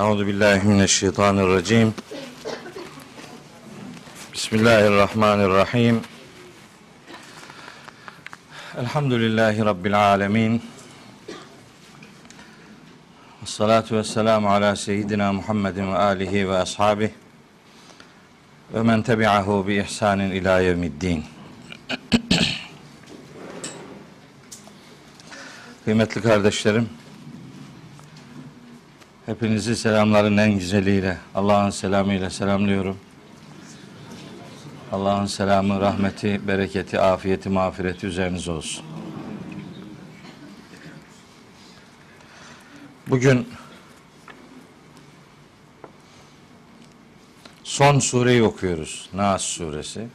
Euzu billahi mineşşeytanirracim. Bismillahirrahmanirrahim. Elhamdülillahi rabbil alamin. Esselatu vesselamu ala seyyidina Muhammedin ve alihi ve ashabihi ve men tebi'ahu bi ihsanin ila yevmiddin. Kıymetli kardeşlerim, hepinizi selamların en güzeliyle, Allah'ın selamıyla selamlıyorum. Allah'ın selamı, rahmeti, bereketi, afiyeti, mağfireti üzerinize olsun. Bugün son sureyi okuyoruz. Nas suresi.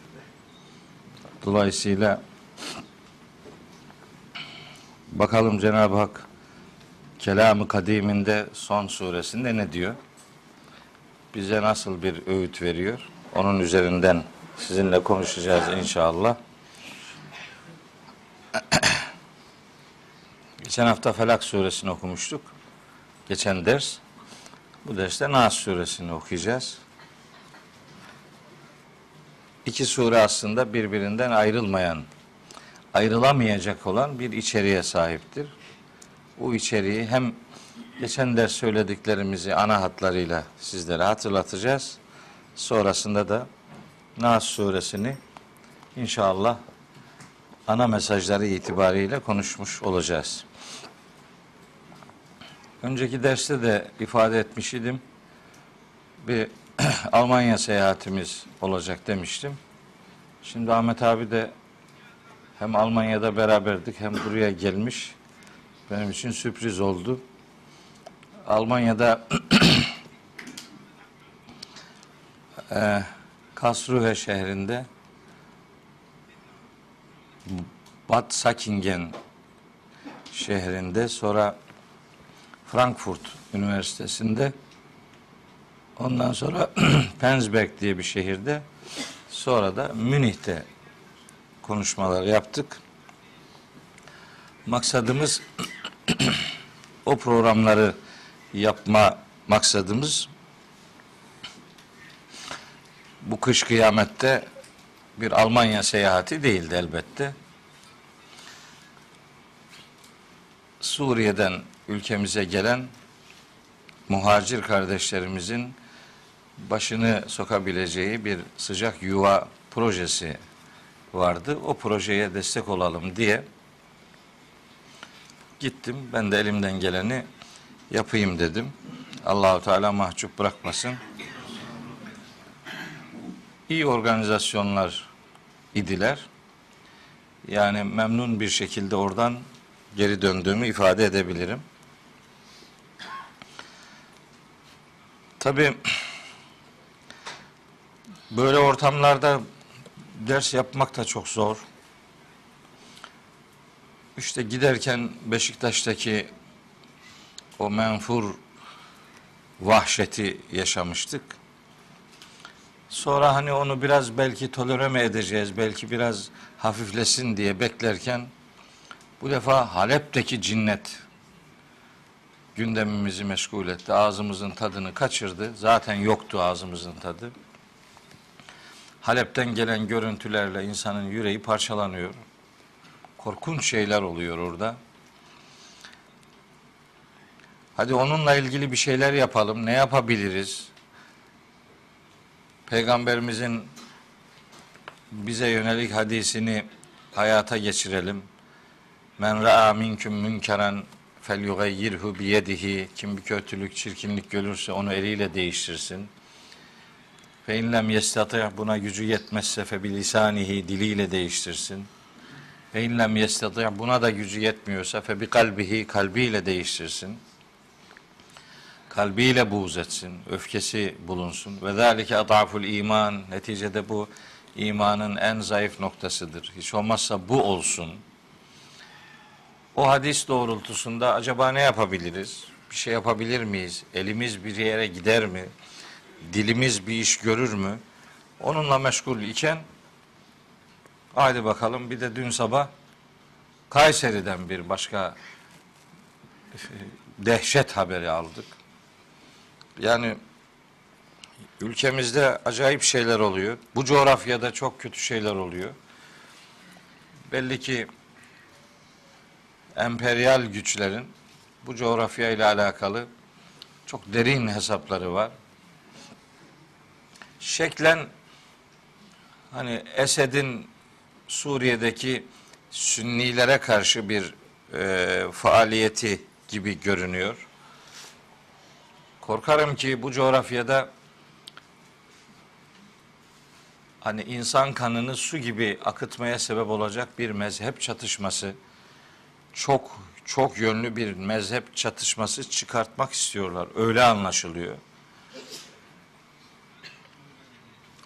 Dolayısıyla bakalım Cenab-ı Hak Kelam-ı Kadim'inde son suresinde ne diyor? Bize nasıl bir öğüt veriyor? Onun üzerinden sizinle konuşacağız inşallah. Geçen hafta Felak suresini okumuştuk. Geçen ders. Bu derste Nas suresini okuyacağız. İki sure aslında birbirinden ayrılmayan, ayrılamayacak olan bir içeriğe sahiptir. Bu içeriği hem geçen ders söylediklerimizi ana hatlarıyla sizlere hatırlatacağız. Sonrasında da Nas suresini inşallah ana mesajları itibariyle konuşmuş olacağız. Önceki derste de ifade etmiş idim. Bir Almanya seyahatimiz olacak demiştim. Şimdi Ahmet abi de hem Almanya'da beraberdik hem buraya gelmiş. Benim için sürpriz oldu. Almanya'da e, Kasruhe şehrinde Bad Sakingen şehrinde sonra Frankfurt Üniversitesi'nde ondan sonra Penzberg diye bir şehirde sonra da Münih'te konuşmalar yaptık. Maksadımız o programları yapma maksadımız bu kış kıyamette bir Almanya seyahati değildi elbette. Suriye'den ülkemize gelen muhacir kardeşlerimizin başını sokabileceği bir sıcak yuva projesi vardı. O projeye destek olalım diye gittim. Ben de elimden geleni yapayım dedim. Allahu Teala mahcup bırakmasın. İyi organizasyonlar idiler. Yani memnun bir şekilde oradan geri döndüğümü ifade edebilirim. Tabii böyle ortamlarda ders yapmak da çok zor. İşte giderken Beşiktaş'taki o menfur vahşeti yaşamıştık. Sonra hani onu biraz belki tolere mi edeceğiz, belki biraz hafiflesin diye beklerken bu defa Halep'teki cinnet gündemimizi meşgul etti. Ağzımızın tadını kaçırdı. Zaten yoktu ağzımızın tadı. Halep'ten gelen görüntülerle insanın yüreği parçalanıyor. Korkunç şeyler oluyor orada. Hadi onunla ilgili bir şeyler yapalım. Ne yapabiliriz? Peygamberimizin bize yönelik hadisini hayata geçirelim. Men ra'a minküm münkeren fel yugayyirhu biyedihi. Kim bir kötülük, çirkinlik görürse onu eliyle değiştirsin. Fe inlem yestati buna gücü yetmezse fe bilisanihi diliyle değiştirsin. Fe inlem yestati buna da gücü yetmiyorsa fe bi kalbihi kalbiyle değiştirsin. Kalbiyle buğz etsin, öfkesi bulunsun. Ve zalike adaful iman. Neticede bu imanın en zayıf noktasıdır. Hiç olmazsa bu olsun. O hadis doğrultusunda acaba ne yapabiliriz? Bir şey yapabilir miyiz? Elimiz bir yere gider mi? Dilimiz bir iş görür mü? Onunla meşgul iken haydi bakalım bir de dün sabah Kayseri'den bir başka dehşet haberi aldık. Yani ülkemizde acayip şeyler oluyor. Bu coğrafyada çok kötü şeyler oluyor. Belli ki emperyal güçlerin bu coğrafya ile alakalı çok derin hesapları var. Şeklen hani Esed'in Suriye'deki Sünnilere karşı bir e, faaliyeti gibi görünüyor. Korkarım ki bu coğrafyada hani insan kanını su gibi akıtmaya sebep olacak bir mezhep çatışması çok çok yönlü bir mezhep çatışması çıkartmak istiyorlar. Öyle anlaşılıyor.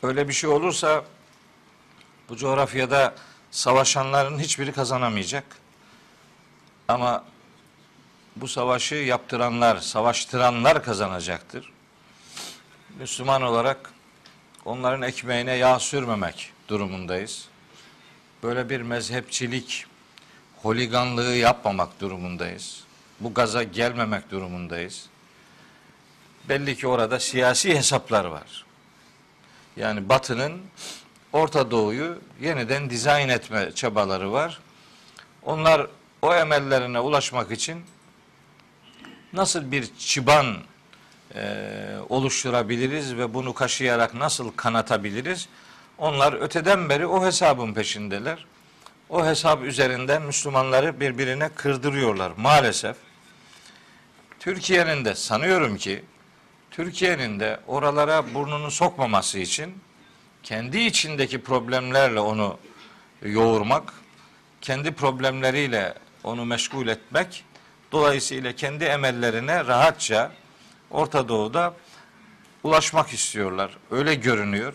Öyle bir şey olursa bu coğrafyada savaşanların hiçbiri kazanamayacak. Ama bu savaşı yaptıranlar, savaştıranlar kazanacaktır. Müslüman olarak onların ekmeğine yağ sürmemek durumundayız. Böyle bir mezhepçilik, holiganlığı yapmamak durumundayız. Bu gaza gelmemek durumundayız. Belli ki orada siyasi hesaplar var. Yani Batı'nın Orta Doğu'yu yeniden dizayn etme çabaları var. Onlar o emellerine ulaşmak için nasıl bir çıban e, oluşturabiliriz ve bunu kaşıyarak nasıl kanatabiliriz? Onlar öteden beri o hesabın peşindeler. O hesap üzerinden Müslümanları birbirine kırdırıyorlar maalesef. Türkiye'nin de sanıyorum ki Türkiye'nin de oralara burnunu sokmaması için kendi içindeki problemlerle onu yoğurmak, kendi problemleriyle onu meşgul etmek, dolayısıyla kendi emellerine rahatça Orta Doğu'da ulaşmak istiyorlar. Öyle görünüyor.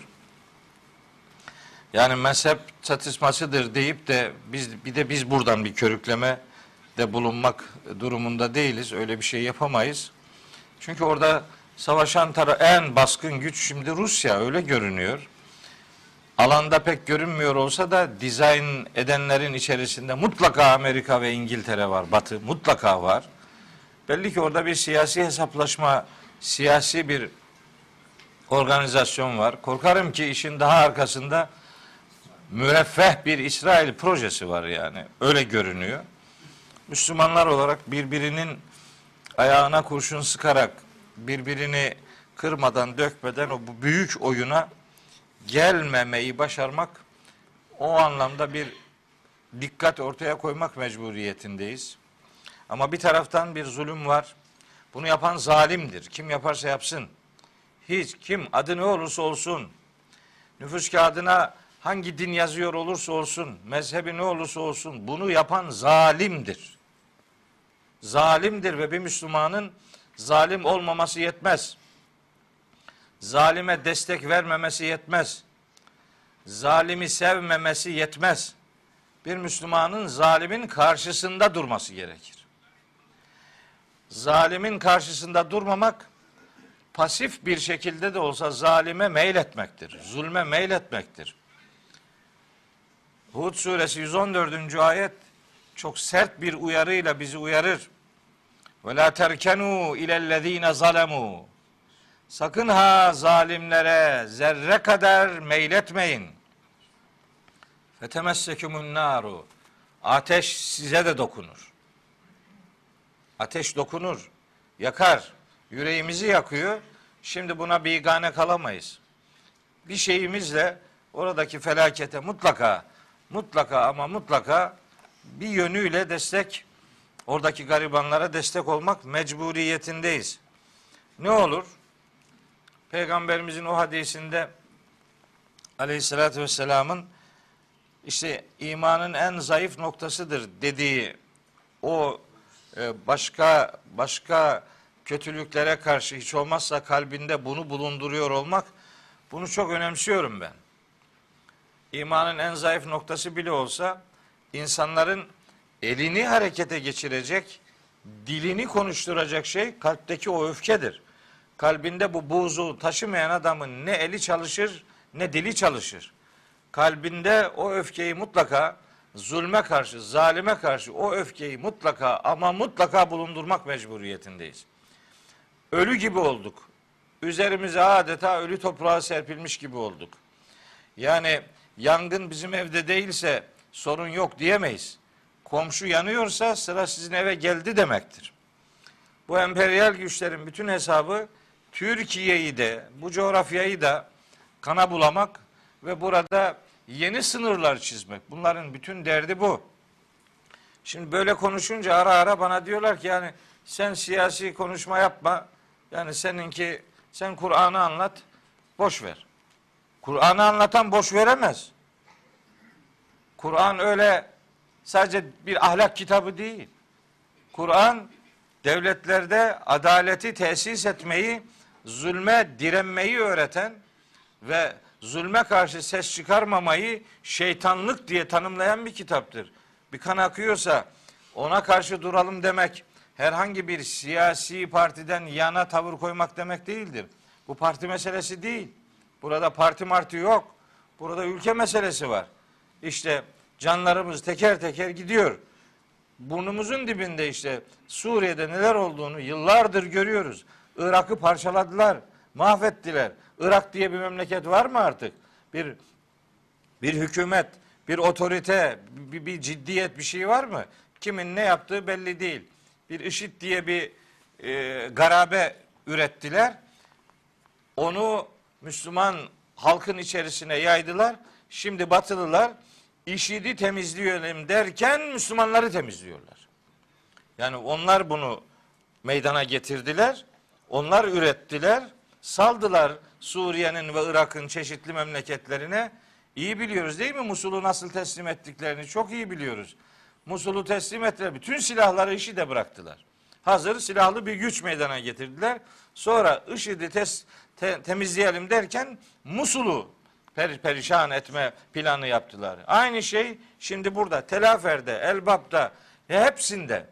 Yani mezhep çatışmasıdır deyip de biz bir de biz buradan bir körükleme de bulunmak durumunda değiliz. Öyle bir şey yapamayız. Çünkü orada savaşan taraf en baskın güç şimdi Rusya öyle görünüyor. Alanda pek görünmüyor olsa da dizayn edenlerin içerisinde mutlaka Amerika ve İngiltere var, Batı mutlaka var. Belli ki orada bir siyasi hesaplaşma, siyasi bir organizasyon var. Korkarım ki işin daha arkasında müreffeh bir İsrail projesi var yani. Öyle görünüyor. Müslümanlar olarak birbirinin ayağına kurşun sıkarak birbirini kırmadan, dökmeden o bu büyük oyuna gelmemeyi başarmak o anlamda bir dikkat ortaya koymak mecburiyetindeyiz. Ama bir taraftan bir zulüm var. Bunu yapan zalimdir. Kim yaparsa yapsın. Hiç kim adı ne olursa olsun. Nüfus kağıdına hangi din yazıyor olursa olsun, mezhebi ne olursa olsun bunu yapan zalimdir. Zalimdir ve bir Müslümanın zalim olmaması yetmez. Zalime destek vermemesi yetmez. Zalimi sevmemesi yetmez. Bir Müslümanın zalimin karşısında durması gerekir. Zalimin karşısında durmamak pasif bir şekilde de olsa zalime meyletmektir. Zulme meyletmektir. Hud suresi 114. ayet çok sert bir uyarıyla bizi uyarır. Ve la terkenu ilellezine zalemu. Sakın ha zalimlere zerre kadar meyletmeyin. Fetemessekumun naru. Ateş size de dokunur. Ateş dokunur, yakar. Yüreğimizi yakıyor. Şimdi buna bigane kalamayız. Bir şeyimizle oradaki felakete mutlaka mutlaka ama mutlaka bir yönüyle destek oradaki garibanlara destek olmak mecburiyetindeyiz. Ne olur? Peygamberimizin o hadisinde Aleyhisselatü Vesselam'ın işte imanın en zayıf noktasıdır dediği o e, başka başka kötülüklere karşı hiç olmazsa kalbinde bunu bulunduruyor olmak bunu çok önemsiyorum ben. İmanın en zayıf noktası bile olsa insanların elini harekete geçirecek, dilini konuşturacak şey kalpteki o öfkedir. Kalbinde bu buğzu taşımayan adamın ne eli çalışır ne dili çalışır. Kalbinde o öfkeyi mutlaka zulme karşı, zalime karşı o öfkeyi mutlaka ama mutlaka bulundurmak mecburiyetindeyiz. Ölü gibi olduk. üzerimize adeta ölü toprağa serpilmiş gibi olduk. Yani yangın bizim evde değilse sorun yok diyemeyiz. Komşu yanıyorsa sıra sizin eve geldi demektir. Bu emperyal güçlerin bütün hesabı Türkiye'yi de bu coğrafyayı da kana bulamak ve burada yeni sınırlar çizmek. Bunların bütün derdi bu. Şimdi böyle konuşunca ara ara bana diyorlar ki yani sen siyasi konuşma yapma. Yani seninki sen Kur'an'ı anlat. Boş ver. Kur'an'ı anlatan boş veremez. Kur'an öyle sadece bir ahlak kitabı değil. Kur'an devletlerde adaleti tesis etmeyi, zulme direnmeyi öğreten ve zulme karşı ses çıkarmamayı şeytanlık diye tanımlayan bir kitaptır. Bir kan akıyorsa ona karşı duralım demek herhangi bir siyasi partiden yana tavır koymak demek değildir. Bu parti meselesi değil. Burada parti marti yok. Burada ülke meselesi var. İşte canlarımız teker teker gidiyor. Burnumuzun dibinde işte Suriye'de neler olduğunu yıllardır görüyoruz. Irak'ı parçaladılar, mahvettiler. Irak diye bir memleket var mı artık? Bir bir hükümet, bir otorite, bir, bir ciddiyet bir şey var mı? Kimin ne yaptığı belli değil. Bir IŞİD diye bir e, garabe ürettiler. Onu Müslüman halkın içerisine yaydılar. Şimdi Batılılar IŞİD'i temizleyelim derken Müslümanları temizliyorlar. Yani onlar bunu meydana getirdiler. Onlar ürettiler. Saldılar Suriye'nin ve Irak'ın çeşitli memleketlerine. İyi biliyoruz değil mi Musul'u nasıl teslim ettiklerini çok iyi biliyoruz. Musul'u teslim ettiler. Bütün silahları işi de bıraktılar. Hazır silahlı bir güç meydana getirdiler. Sonra IŞİD'i tes, te, temizleyelim derken Musul'u per, perişan etme planı yaptılar. Aynı şey şimdi burada Telafer'de, Elbap'ta hepsinde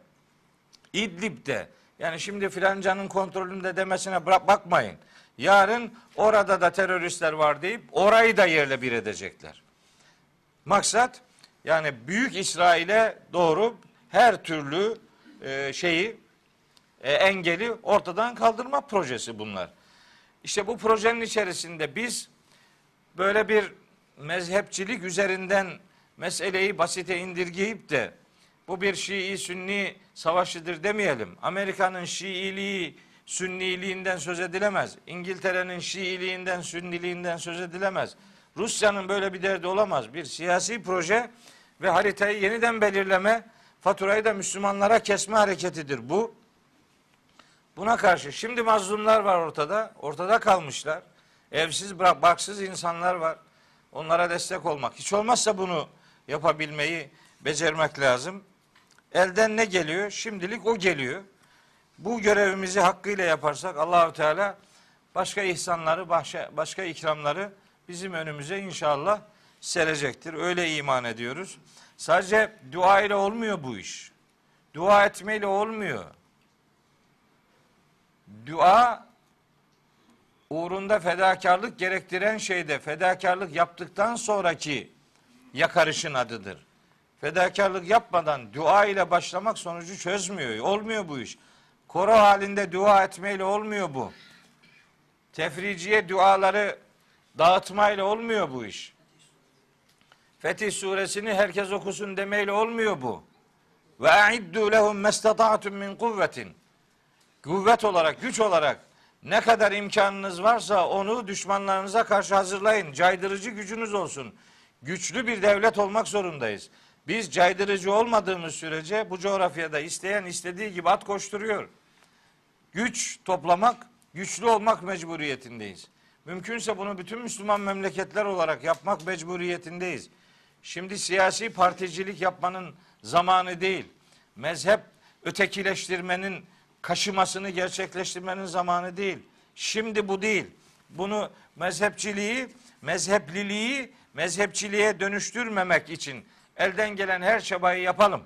İdlib'de yani şimdi filancanın kontrolünde demesine bakmayın. Yarın orada da teröristler var deyip orayı da yerle bir edecekler. Maksat yani Büyük İsrail'e doğru her türlü e, şeyi e, engeli ortadan kaldırma projesi bunlar. İşte bu projenin içerisinde biz böyle bir mezhepçilik üzerinden meseleyi basite indirgeyip de bu bir Şii Sünni savaşıdır demeyelim. Amerika'nın Şiiliği Sünniliğinden söz edilemez. İngiltere'nin Şiiliğinden, Sünniliğinden söz edilemez. Rusya'nın böyle bir derdi olamaz. Bir siyasi proje ve haritayı yeniden belirleme, faturayı da Müslümanlara kesme hareketidir bu. Buna karşı şimdi mazlumlar var ortada. Ortada kalmışlar. Evsiz, baksız insanlar var. Onlara destek olmak. Hiç olmazsa bunu yapabilmeyi becermek lazım. Elden ne geliyor? Şimdilik o geliyor. Bu görevimizi hakkıyla yaparsak Allahü Teala başka ihsanları, başka, ikramları bizim önümüze inşallah serecektir. Öyle iman ediyoruz. Sadece dua ile olmuyor bu iş. Dua etmeyle olmuyor. Dua uğrunda fedakarlık gerektiren şeyde fedakarlık yaptıktan sonraki yakarışın adıdır. Fedakarlık yapmadan dua ile başlamak sonucu çözmüyor. Olmuyor bu iş. Koro halinde dua etmeyle olmuyor bu. Tefriciye duaları dağıtmayla olmuyor bu iş. Fetih suresini herkes okusun demeyle olmuyor bu. Ve a'iddu lehum mestata'tum min kuvvetin. Kuvvet olarak, güç olarak ne kadar imkanınız varsa onu düşmanlarınıza karşı hazırlayın. Caydırıcı gücünüz olsun. Güçlü bir devlet olmak zorundayız. Biz caydırıcı olmadığımız sürece bu coğrafyada isteyen istediği gibi at koşturuyor. Güç toplamak, güçlü olmak mecburiyetindeyiz. Mümkünse bunu bütün Müslüman memleketler olarak yapmak mecburiyetindeyiz. Şimdi siyasi particilik yapmanın zamanı değil. Mezhep ötekileştirmenin kaşımasını gerçekleştirmenin zamanı değil. Şimdi bu değil. Bunu mezhepçiliği, mezhepliliği mezhepçiliğe dönüştürmemek için elden gelen her çabayı yapalım.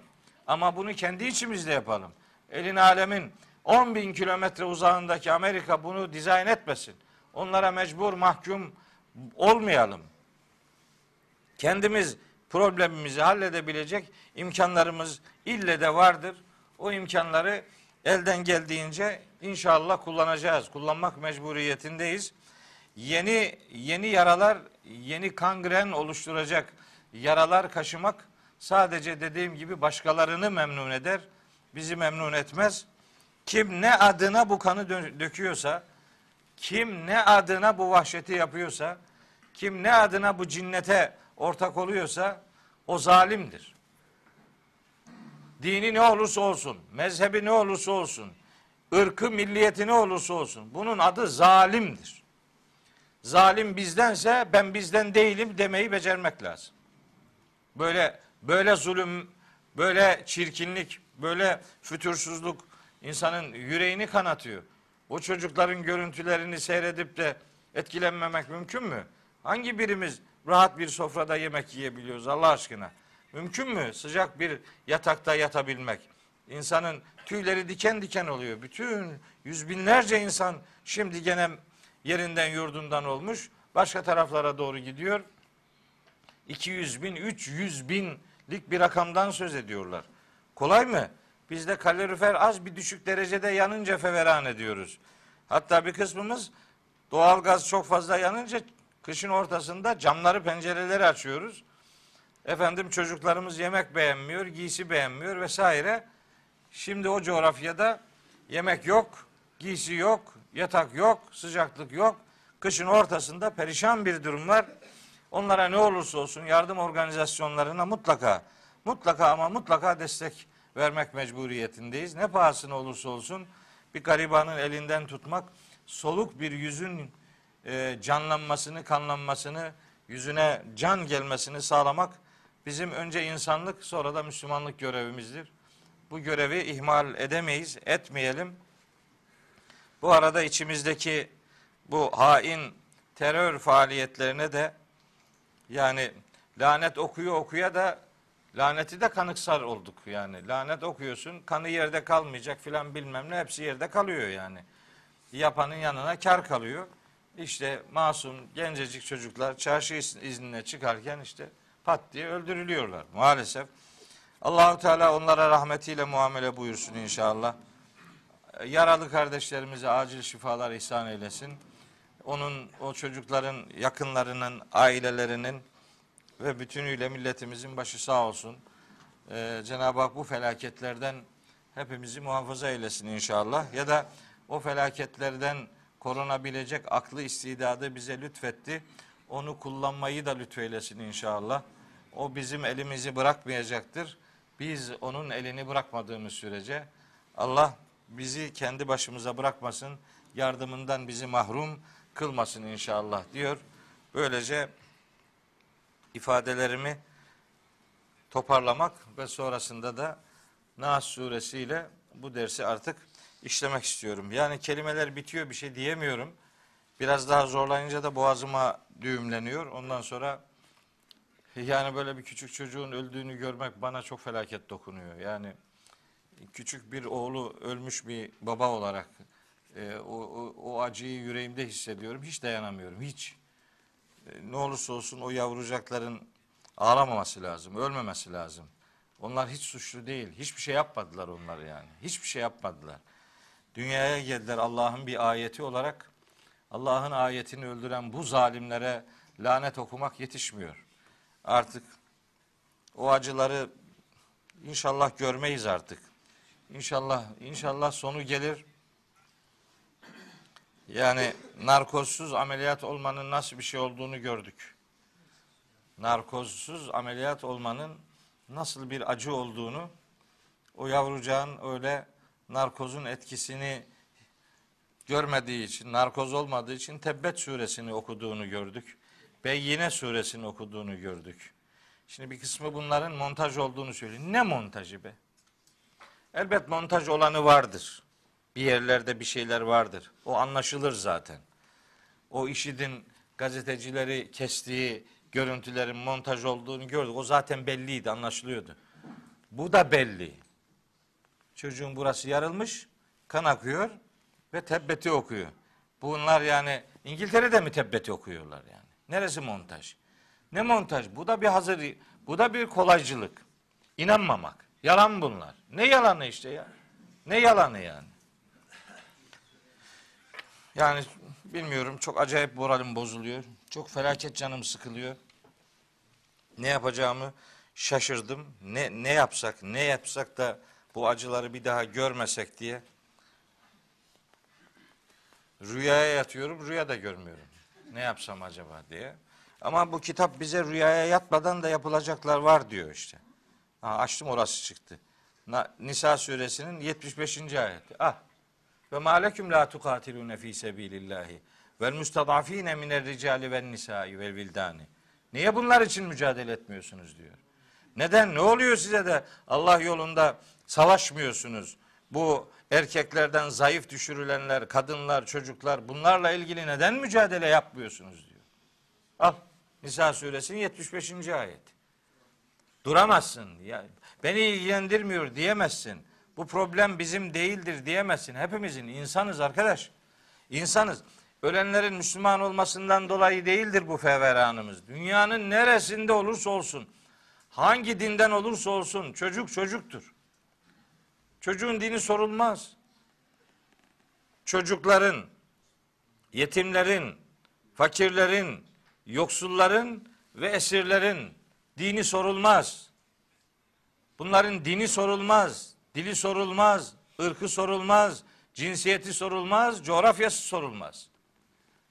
Ama bunu kendi içimizde yapalım. Elin alemin 10 bin kilometre uzağındaki Amerika bunu dizayn etmesin. Onlara mecbur mahkum olmayalım. Kendimiz problemimizi halledebilecek imkanlarımız ille de vardır. O imkanları elden geldiğince inşallah kullanacağız. Kullanmak mecburiyetindeyiz. Yeni yeni yaralar, yeni kangren oluşturacak yaralar kaşımak sadece dediğim gibi başkalarını memnun eder, bizi memnun etmez. Kim ne adına bu kanı dö- döküyorsa, kim ne adına bu vahşeti yapıyorsa, kim ne adına bu cinnete ortak oluyorsa o zalimdir. Dini ne olursa olsun, mezhebi ne olursa olsun, ırkı, milliyeti ne olursa olsun bunun adı zalimdir. Zalim bizdense ben bizden değilim demeyi becermek lazım. Böyle böyle zulüm, böyle çirkinlik, böyle fütursuzluk insanın yüreğini kanatıyor. O çocukların görüntülerini seyredip de etkilenmemek mümkün mü? Hangi birimiz rahat bir sofrada yemek yiyebiliyoruz Allah aşkına? Mümkün mü sıcak bir yatakta yatabilmek? İnsanın tüyleri diken diken oluyor. Bütün yüz binlerce insan şimdi gene yerinden yurdundan olmuş. Başka taraflara doğru gidiyor. 200 bin, 300 binlik bir rakamdan söz ediyorlar. Kolay mı? Bizde kalorifer az bir düşük derecede yanınca feveran ediyoruz. Hatta bir kısmımız doğalgaz çok fazla yanınca kışın ortasında camları pencereleri açıyoruz. Efendim çocuklarımız yemek beğenmiyor, giysi beğenmiyor vesaire. Şimdi o coğrafyada yemek yok, giysi yok, yatak yok, sıcaklık yok. Kışın ortasında perişan bir durum var. Onlara ne olursa olsun yardım organizasyonlarına mutlaka, mutlaka ama mutlaka destek vermek mecburiyetindeyiz. Ne pahasına olursa olsun bir garibanın elinden tutmak, soluk bir yüzün e, canlanmasını, kanlanmasını, yüzüne can gelmesini sağlamak bizim önce insanlık sonra da Müslümanlık görevimizdir. Bu görevi ihmal edemeyiz, etmeyelim. Bu arada içimizdeki bu hain terör faaliyetlerine de yani lanet okuyor okuya da laneti de kanıksar olduk yani. Lanet okuyorsun kanı yerde kalmayacak filan bilmem ne hepsi yerde kalıyor yani. Yapanın yanına kar kalıyor. İşte masum gencecik çocuklar çarşı iznine çıkarken işte pat diye öldürülüyorlar maalesef. Allahu Teala onlara rahmetiyle muamele buyursun inşallah. Yaralı kardeşlerimize acil şifalar ihsan eylesin. Onun o çocukların yakınlarının, ailelerinin ve bütünüyle milletimizin başı sağ olsun. Ee, Cenab-ı Hak bu felaketlerden hepimizi muhafaza eylesin inşallah. Ya da o felaketlerden korunabilecek aklı istidadı bize lütfetti. Onu kullanmayı da lütfeylesin inşallah. O bizim elimizi bırakmayacaktır. Biz onun elini bırakmadığımız sürece Allah bizi kendi başımıza bırakmasın, yardımından bizi mahrum kılmasın inşallah diyor. Böylece ifadelerimi toparlamak ve sonrasında da Nas suresiyle bu dersi artık işlemek istiyorum. Yani kelimeler bitiyor bir şey diyemiyorum. Biraz daha zorlayınca da boğazıma düğümleniyor. Ondan sonra yani böyle bir küçük çocuğun öldüğünü görmek bana çok felaket dokunuyor. Yani küçük bir oğlu ölmüş bir baba olarak e, o, o, o acıyı yüreğimde hissediyorum. Hiç dayanamıyorum. Hiç. E, ne olursa olsun o yavrucakların ağlamaması lazım. Ölmemesi lazım. Onlar hiç suçlu değil. Hiçbir şey yapmadılar onlar yani. Hiçbir şey yapmadılar. Dünyaya geldiler Allah'ın bir ayeti olarak. Allah'ın ayetini öldüren bu zalimlere lanet okumak yetişmiyor. Artık o acıları inşallah görmeyiz artık. İnşallah inşallah sonu gelir. Yani narkozsuz ameliyat olmanın nasıl bir şey olduğunu gördük. Narkozsuz ameliyat olmanın nasıl bir acı olduğunu o yavrucağın öyle narkozun etkisini görmediği için, narkoz olmadığı için Tebbet suresini okuduğunu gördük. Beyyine suresini okuduğunu gördük. Şimdi bir kısmı bunların montaj olduğunu söylüyor. Ne montajı be? Elbet montaj olanı vardır. Bir yerlerde bir şeyler vardır. O anlaşılır zaten. O işidin gazetecileri kestiği görüntülerin montaj olduğunu gördük. O zaten belliydi, anlaşılıyordu. Bu da belli. Çocuğun burası yarılmış, kan akıyor ve tebbeti okuyor. Bunlar yani İngiltere'de mi tebbeti okuyorlar yani? Neresi montaj? Ne montaj? Bu da bir hazır, bu da bir kolaycılık. İnanmamak. Yalan bunlar. Ne yalanı işte ya? Ne yalanı yani? Yani bilmiyorum çok acayip moralim bozuluyor. Çok felaket canım sıkılıyor. Ne yapacağımı şaşırdım. Ne ne yapsak, ne yapsak da bu acıları bir daha görmesek diye. Rüyaya yatıyorum, rüya da görmüyorum. Ne yapsam acaba diye. Ama bu kitap bize rüyaya yatmadan da yapılacaklar var diyor işte. Ha, açtım orası çıktı. Nisa suresinin 75. ayeti. Ah. Ve maleküm la tukatilune fi sebilillahi vel mustadafine miner ricali ven nisai vel vildani. Niye bunlar için mücadele etmiyorsunuz diyor. Neden? Ne oluyor size de Allah yolunda savaşmıyorsunuz? Bu erkeklerden zayıf düşürülenler, kadınlar, çocuklar bunlarla ilgili neden mücadele yapmıyorsunuz diyor. Al Nisa suresinin 75. ayet. Duramazsın. Ya, beni ilgilendirmiyor diyemezsin. Bu problem bizim değildir diyemezsin. Hepimizin insanız arkadaş. İnsanız. Ölenlerin Müslüman olmasından dolayı değildir bu feveranımız. Dünyanın neresinde olursa olsun, hangi dinden olursa olsun çocuk çocuktur. Çocuğun dini sorulmaz. Çocukların, yetimlerin, fakirlerin, yoksulların ve esirlerin dini sorulmaz. Bunların dini sorulmaz, dili sorulmaz, ırkı sorulmaz, cinsiyeti sorulmaz, coğrafyası sorulmaz.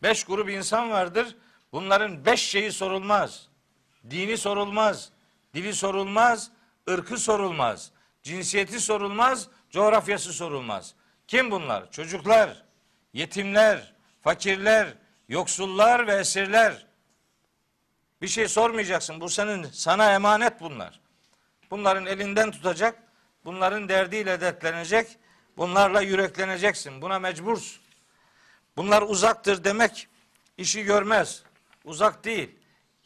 Beş grup insan vardır. Bunların beş şeyi sorulmaz. Dini sorulmaz, dili sorulmaz, ırkı sorulmaz, cinsiyeti sorulmaz, coğrafyası sorulmaz. Kim bunlar? Çocuklar, yetimler, fakirler, yoksullar ve esirler. Bir şey sormayacaksın. Bu senin sana emanet bunlar. Bunların elinden tutacak, bunların derdiyle dertlenecek, bunlarla yürekleneceksin. Buna mecbursun. Bunlar uzaktır demek işi görmez. Uzak değil.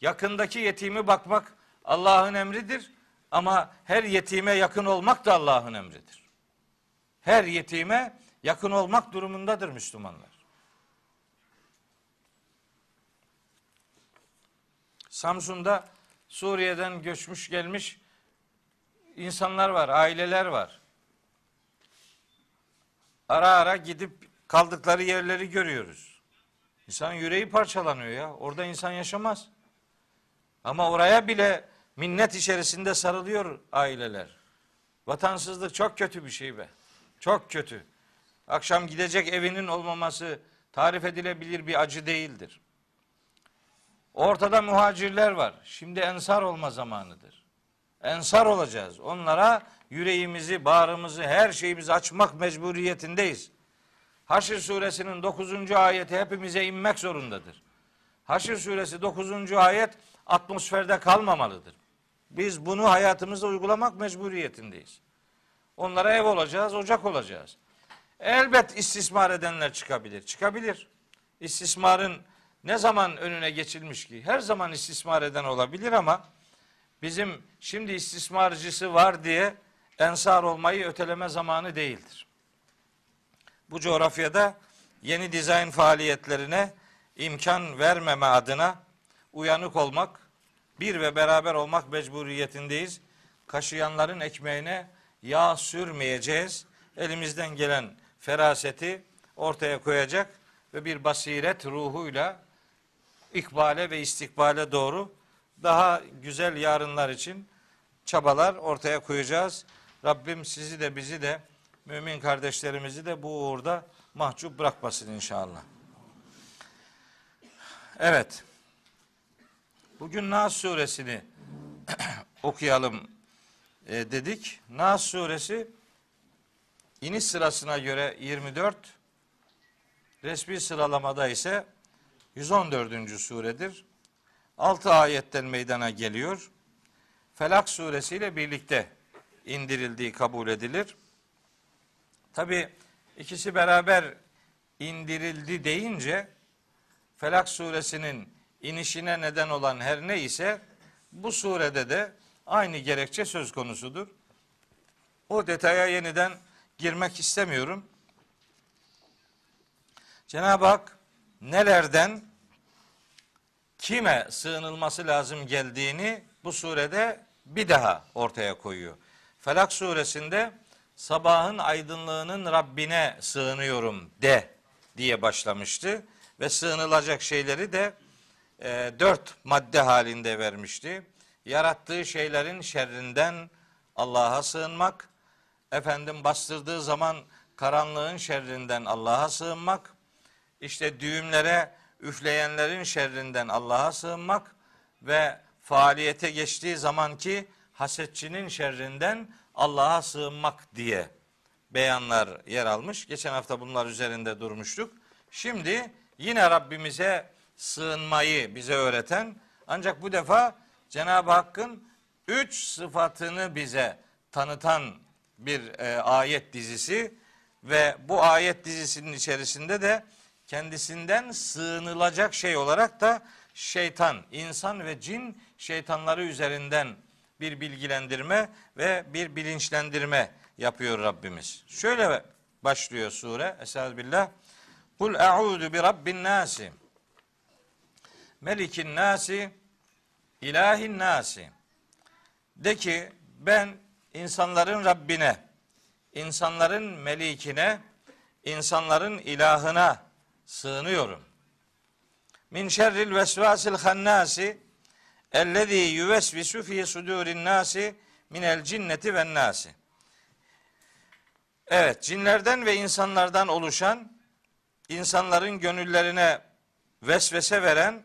Yakındaki yetimi bakmak Allah'ın emridir. Ama her yetime yakın olmak da Allah'ın emridir. Her yetime yakın olmak durumundadır Müslümanlar. Samsun'da Suriye'den göçmüş gelmiş insanlar var, aileler var. Ara ara gidip kaldıkları yerleri görüyoruz. İnsanın yüreği parçalanıyor ya. Orada insan yaşamaz. Ama oraya bile minnet içerisinde sarılıyor aileler. Vatansızlık çok kötü bir şey be. Çok kötü. Akşam gidecek evinin olmaması tarif edilebilir bir acı değildir. Ortada muhacirler var. Şimdi ensar olma zamanıdır. Ensar olacağız. Onlara yüreğimizi, bağrımızı, her şeyimizi açmak mecburiyetindeyiz. Haşr suresinin 9. ayeti hepimize inmek zorundadır. Haşr suresi 9. ayet atmosferde kalmamalıdır. Biz bunu hayatımızda uygulamak mecburiyetindeyiz. Onlara ev olacağız, ocak olacağız. Elbet istismar edenler çıkabilir. Çıkabilir. İstismarın ne zaman önüne geçilmiş ki? Her zaman istismar eden olabilir ama bizim şimdi istismarcısı var diye ensar olmayı öteleme zamanı değildir. Bu coğrafyada yeni dizayn faaliyetlerine imkan vermeme adına uyanık olmak, bir ve beraber olmak mecburiyetindeyiz. Kaşıyanların ekmeğine yağ sürmeyeceğiz. Elimizden gelen feraseti ortaya koyacak ve bir basiret ruhuyla ikbale ve istikbale doğru daha güzel yarınlar için çabalar ortaya koyacağız. Rabbim sizi de bizi de mümin kardeşlerimizi de bu uğurda mahcup bırakmasın inşallah. Evet. Bugün Nas suresini okuyalım e, dedik. Nas suresi iniş sırasına göre 24, resmi sıralamada ise 114. suredir. 6 ayetten meydana geliyor. Felak suresiyle birlikte indirildiği kabul edilir. Tabi ikisi beraber indirildi deyince Felak suresinin inişine neden olan her ne ise bu surede de aynı gerekçe söz konusudur. O detaya yeniden girmek istemiyorum. Cenab-ı Hak nelerden kime sığınılması lazım geldiğini bu surede bir daha ortaya koyuyor. Felak suresinde sabahın aydınlığının Rabbine sığınıyorum de diye başlamıştı ve sığınılacak şeyleri de e, dört madde halinde vermişti. Yarattığı şeylerin şerrinden Allah'a sığınmak, efendim bastırdığı zaman karanlığın şerrinden Allah'a sığınmak, işte düğümlere üfleyenlerin şerrinden Allah'a sığınmak ve faaliyete geçtiği zamanki hasetçinin şerrinden Allah'a sığınmak diye beyanlar yer almış. Geçen hafta bunlar üzerinde durmuştuk. Şimdi yine Rabbimize sığınmayı bize öğreten ancak bu defa Cenab-ı Hakk'ın üç sıfatını bize tanıtan bir e, ayet dizisi ve bu ayet dizisinin içerisinde de kendisinden sığınılacak şey olarak da şeytan, insan ve cin şeytanları üzerinden bir bilgilendirme ve bir bilinçlendirme yapıyor Rabbimiz. Şöyle başlıyor sure. Estağfirullah. Kul a'udu bi rabbin nasi. Melikin nasi. ilahin nasi. De ki ben insanların Rabbine, insanların melikine, insanların ilahına sığınıyorum. Min şerril vesvasil hannasi ellezî yüvesvisu fî sudûrin nasi minel cinneti ven nasi. Evet, cinlerden ve insanlardan oluşan, insanların gönüllerine vesvese veren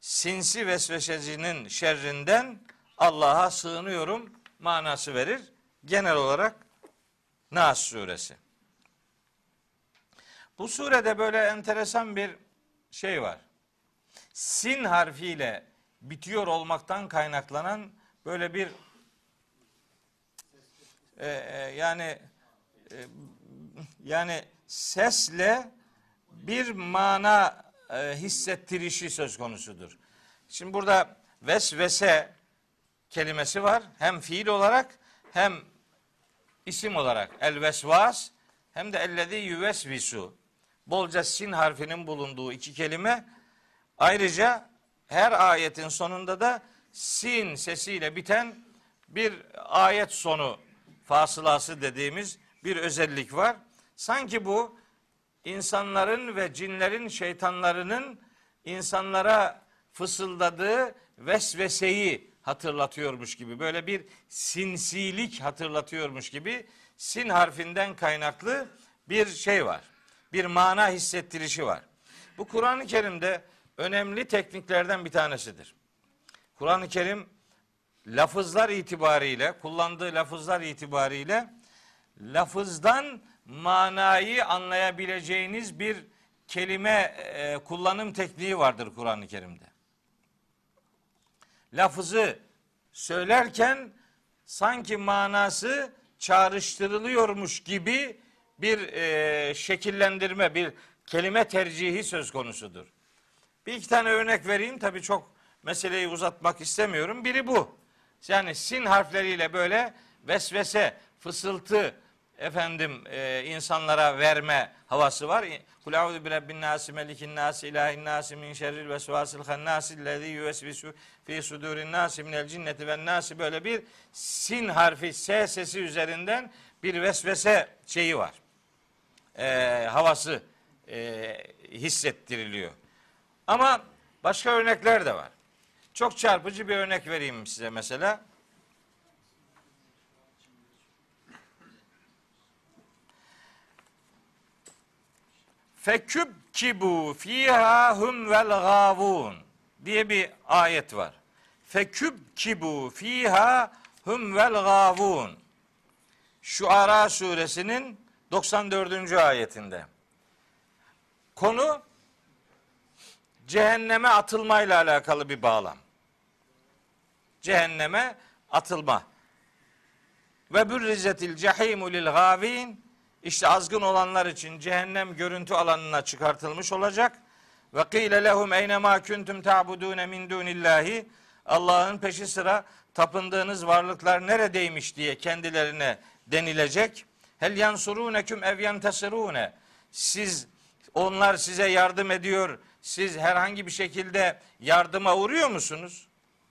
sinsi vesvesecinin şerrinden Allah'a sığınıyorum manası verir. Genel olarak Nas suresi. Bu surede böyle enteresan bir şey var. Sin harfiyle bitiyor olmaktan kaynaklanan böyle bir e, e, yani e, yani sesle bir mana e, hissettirişi söz konusudur. Şimdi burada vesvese kelimesi var. Hem fiil olarak hem isim olarak el vesvas hem de ellezî yüvesvisu bolca sin harfinin bulunduğu iki kelime ayrıca her ayetin sonunda da sin sesiyle biten bir ayet sonu fasılası dediğimiz bir özellik var. Sanki bu insanların ve cinlerin şeytanlarının insanlara fısıldadığı vesveseyi hatırlatıyormuş gibi böyle bir sinsilik hatırlatıyormuş gibi sin harfinden kaynaklı bir şey var. Bir mana hissettirişi var. Bu Kur'an-ı Kerim'de önemli tekniklerden bir tanesidir. Kur'an-ı Kerim lafızlar itibariyle, kullandığı lafızlar itibariyle lafızdan manayı anlayabileceğiniz bir kelime e, kullanım tekniği vardır Kur'an-ı Kerim'de. Lafızı söylerken sanki manası çağrıştırılıyormuş gibi bir e, şekillendirme, bir kelime tercihi söz konusudur. Bir iki tane örnek vereyim. Tabii çok meseleyi uzatmak istemiyorum. Biri bu. Yani sin harfleriyle böyle vesvese, fısıltı, efendim e, insanlara verme havası var. Kul a'udhu bi rabbin nasi melikin nasi ilahin nasi min şerril vesvasil hannasi lezî yüvesvisu fi sudurin nasi minel cinneti ven nasi böyle bir sin harfi s sesi üzerinden bir vesvese şeyi var. E, havası e, hissettiriliyor. Ama başka örnekler de var. Çok çarpıcı bir örnek vereyim size mesela. Feküb kibu fiha hum vel gavun diye bir ayet var. Feküb kibu fiha hum vel gavun. Şuara suresinin 94. ayetinde. Konu cehenneme atılmayla alakalı bir bağlam. Cehenneme atılma. Ve bürrizetil cehimu lil gavin işte azgın olanlar için cehennem görüntü alanına çıkartılmış olacak. Ve kıyle lehum eyne ma kuntum ta'budun min dunillahi Allah'ın peşi sıra tapındığınız varlıklar neredeymiş diye kendilerine denilecek. Hel yansuruneküm ev yantasirune. Siz onlar size yardım ediyor. Siz herhangi bir şekilde yardıma uğruyor musunuz?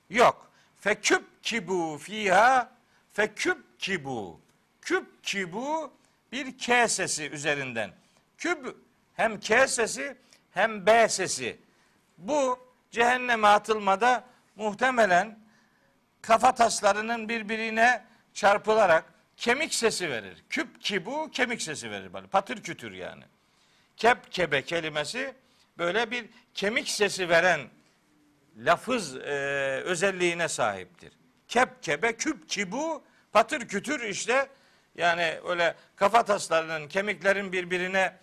Yok. Feküp kibu fiha feküp kibu. Küp kibu bir K sesi üzerinden. Küb hem K sesi hem B sesi. Bu cehenneme atılmada muhtemelen kafa taslarının birbirine çarpılarak kemik sesi verir. Küp ki bu kemik sesi verir böyle patır kütür yani. Kep kebe kelimesi böyle bir kemik sesi veren lafız e, özelliğine sahiptir. Kep kebe küp ki bu patır kütür işte yani öyle kafa taslarının kemiklerin birbirine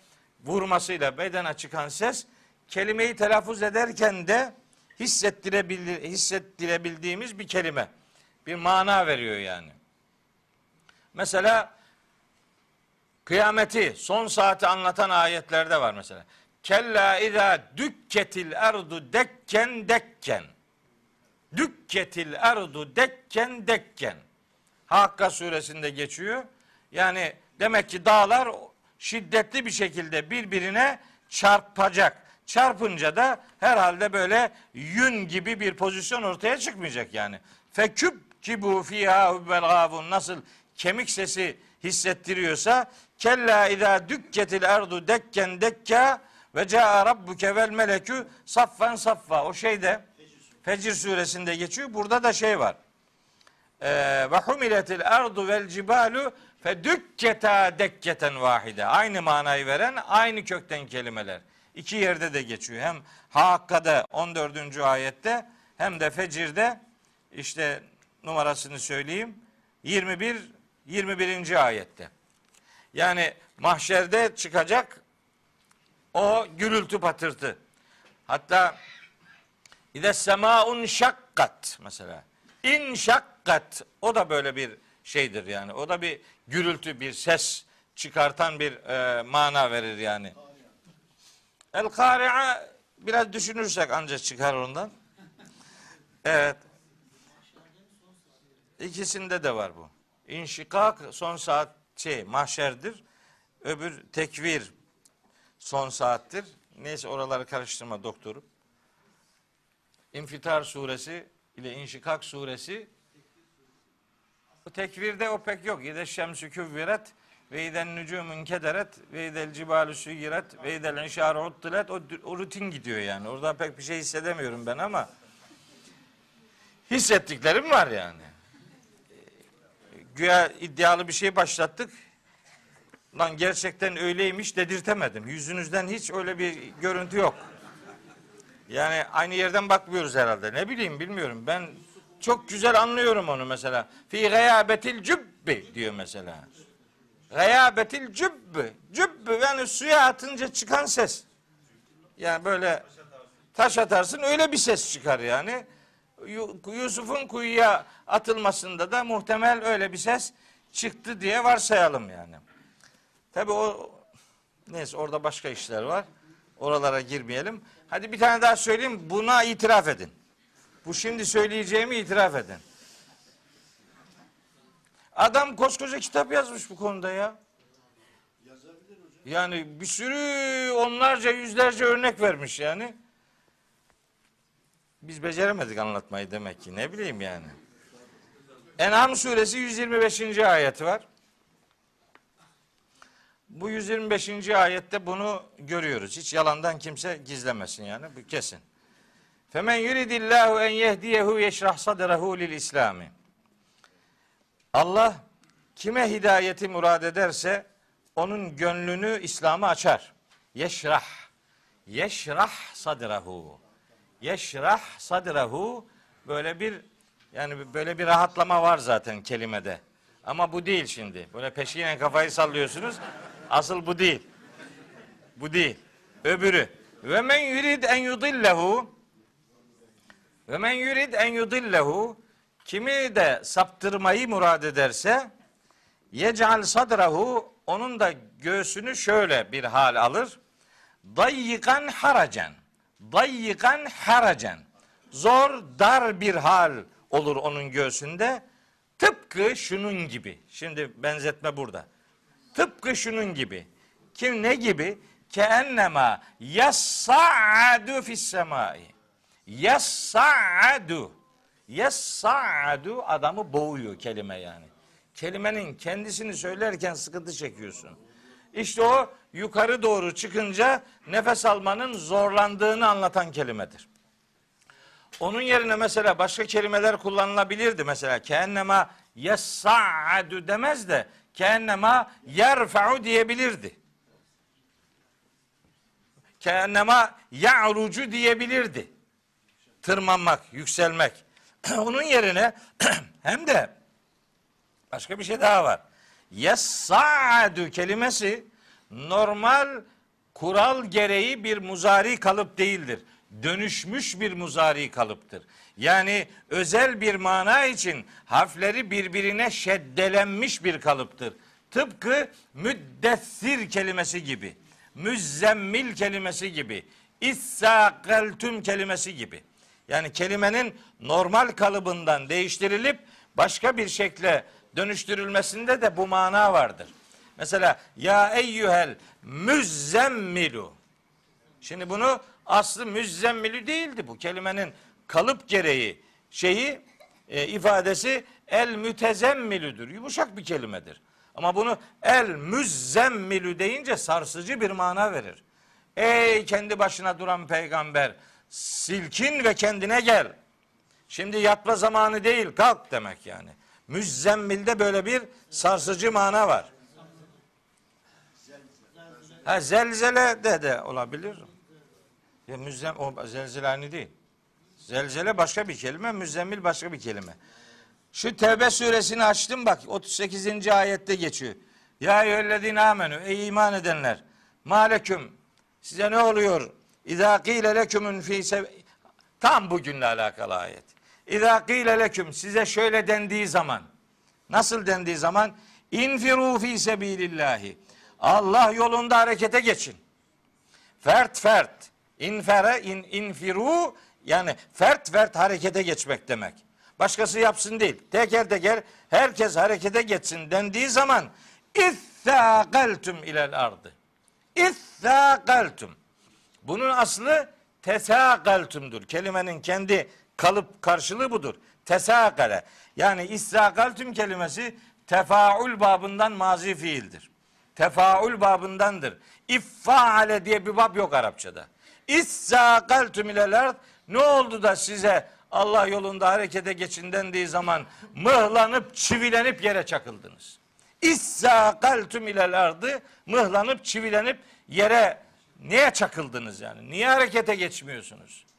vurmasıyla bedene çıkan ses kelimeyi telaffuz ederken de hissettirebildi, hissettirebildiğimiz bir kelime. Bir mana veriyor yani. Mesela kıyameti, son saati anlatan ayetlerde var mesela. Kella izâ dükketil erdu dekken dekken. Dükketil erdu dekken dekken. Hakka suresinde geçiyor. Yani demek ki dağlar şiddetli bir şekilde birbirine çarpacak. Çarpınca da herhalde böyle yün gibi bir pozisyon ortaya çıkmayacak yani. Feküp ki bu fiha hubbel gavun nasıl kemik sesi hissettiriyorsa kella idâ dükketil erdu dekken dekka ve caa rabbuke vel melekü saffen saffa. O şeyde Fecr suresinde geçiyor. Burada da şey var. Ee, ve humiletil erdu vel cibalu fe dükketa dekketen vahide. Aynı manayı veren aynı kökten kelimeler. İki yerde de geçiyor. Hem Hakka'da 14. ayette hem de Fecir'de işte numarasını söyleyeyim. 21 21. ayette. Yani mahşerde çıkacak o gürültü patırtı. Hatta İde semaun şakkat mesela. İn şakkat o da böyle bir şeydir yani. O da bir gürültü, bir ses çıkartan bir e, mana verir yani. El kari'a biraz düşünürsek ancak çıkar ondan. Evet. İkisinde de var bu. İnşikak son saat şey mahşerdir. Öbür tekvir son saattir. Neyse oraları karıştırma doktorum. İnfitar suresi ile İnşikak suresi bu tekvirde o pek yok. İde şemsü küvviret ve iden nücumun kederet ve idel cibalü süyiret ve idel inşâru uttilet o, o rutin gidiyor yani. Orada pek bir şey hissedemiyorum ben ama hissettiklerim var yani. Güya iddialı bir şey başlattık. Lan gerçekten öyleymiş dedirtemedim. Yüzünüzden hiç öyle bir görüntü yok. Yani aynı yerden bakmıyoruz herhalde. Ne bileyim bilmiyorum. Ben çok güzel anlıyorum onu mesela. Fi gıyabetil cübbi diyor mesela. Gıyabetil cübbi. Cübbi yani suya atınca çıkan ses. Yani böyle taş atarsın öyle bir ses çıkar yani. Yusuf'un kuyuya atılmasında da muhtemel öyle bir ses çıktı diye varsayalım yani. Tabi o neyse orada başka işler var. Oralara girmeyelim. Hadi bir tane daha söyleyeyim. Buna itiraf edin. Bu şimdi söyleyeceğimi itiraf edin. Adam koskoca kitap yazmış bu konuda ya. Yani bir sürü onlarca yüzlerce örnek vermiş yani. Biz beceremedik anlatmayı demek ki. Ne bileyim yani. En'am suresi 125. ayeti var. Bu 125. ayette bunu görüyoruz. Hiç yalandan kimse gizlemesin yani. Bu kesin. Femen yuridillahu en yehdiyehu yeşrah sadrahu lil İslami. Allah kime hidayeti murad ederse onun gönlünü İslam'a açar. Yeşrah. Yeşrah sadrahu. Yeşrah sadrahu böyle bir yani böyle bir rahatlama var zaten kelimede. Ama bu değil şimdi. Böyle peşinen kafayı sallıyorsunuz. Asıl bu değil. Bu değil. Öbürü. Ve men yurid en yudillehu ve men yurid en yudillehu kimi de saptırmayı murad ederse yecal sadrahu onun da göğsünü şöyle bir hal alır. Dayyikan haracen. Dayyikan haracen. Zor, dar bir hal olur onun göğsünde. Tıpkı şunun gibi. Şimdi benzetme burada. Tıpkı şunun gibi. Kim ne gibi? Keennema yassa'adu fis semai. Yassa'adu. Yassa'adu adamı boğuyor kelime yani. Kelimenin kendisini söylerken sıkıntı çekiyorsun. İşte o yukarı doğru çıkınca nefes almanın zorlandığını anlatan kelimedir. Onun yerine mesela başka kelimeler kullanılabilirdi. Mesela keennema yessa'adu demez de keennema yerfa'u diyebilirdi. Keennema ya'rucu diyebilirdi. Tırmanmak, yükselmek. Onun yerine hem de başka bir şey daha var. Yessa'adu kelimesi normal kural gereği bir muzari kalıp değildir. Dönüşmüş bir muzari kalıptır. Yani özel bir mana için harfleri birbirine şeddelenmiş bir kalıptır. Tıpkı müddessir kelimesi gibi, müzzemmil kelimesi gibi, issaqeltüm kelimesi gibi. Yani kelimenin normal kalıbından değiştirilip başka bir şekle dönüştürülmesinde de bu mana vardır. Mesela ya eyyuhel müzzemmilu. Şimdi bunu aslı müzzemmilü değildi bu kelimenin kalıp gereği şeyi e, ifadesi el mütezemmilüdür. Yumuşak bir kelimedir. Ama bunu el müzzemmilü deyince sarsıcı bir mana verir. Ey kendi başına duran peygamber silkin ve kendine gel. Şimdi yatma zamanı değil kalk demek yani. Müzzemmilde böyle bir sarsıcı mana var. Ha zelzele de de olabilir. Ya müzzem o zelzele aynı değil. Zelzele başka bir kelime, müzzemmil başka bir kelime. Şu Tevbe suresini açtım bak 38. ayette geçiyor. Ya eyyühellezine amenü ey iman edenler. Maleküm size ne oluyor? İzâ kîle lekümün fî. Tam bugünle alakalı ayet. İzâ kîle leküm size şöyle dendiği zaman. Nasıl dendiği zaman? İnfiru fî sebîlillâhi. Allah yolunda harekete geçin. Fert fert. İnfere in, infiru yani fert fert harekete geçmek demek. Başkası yapsın değil. Teker teker herkes harekete geçsin dendiği zaman İthâgeltüm ilel ardı. İthâgeltüm. Bunun aslı tesâgeltümdür. Kelimenin kendi kalıp karşılığı budur. Tesâgale. Yani istâgeltüm kelimesi tefaül babından mazi fiildir. Tefaül babındandır. İffaale diye bir bab yok Arapçada. İssâgeltüm ilel ard. Ne oldu da size Allah yolunda harekete geçin dendiği zaman mıhlanıp çivilenip yere çakıldınız. İssâgeltüm ilel ardı mıhlanıp çivilenip yere niye çakıldınız yani? Niye harekete geçmiyorsunuz?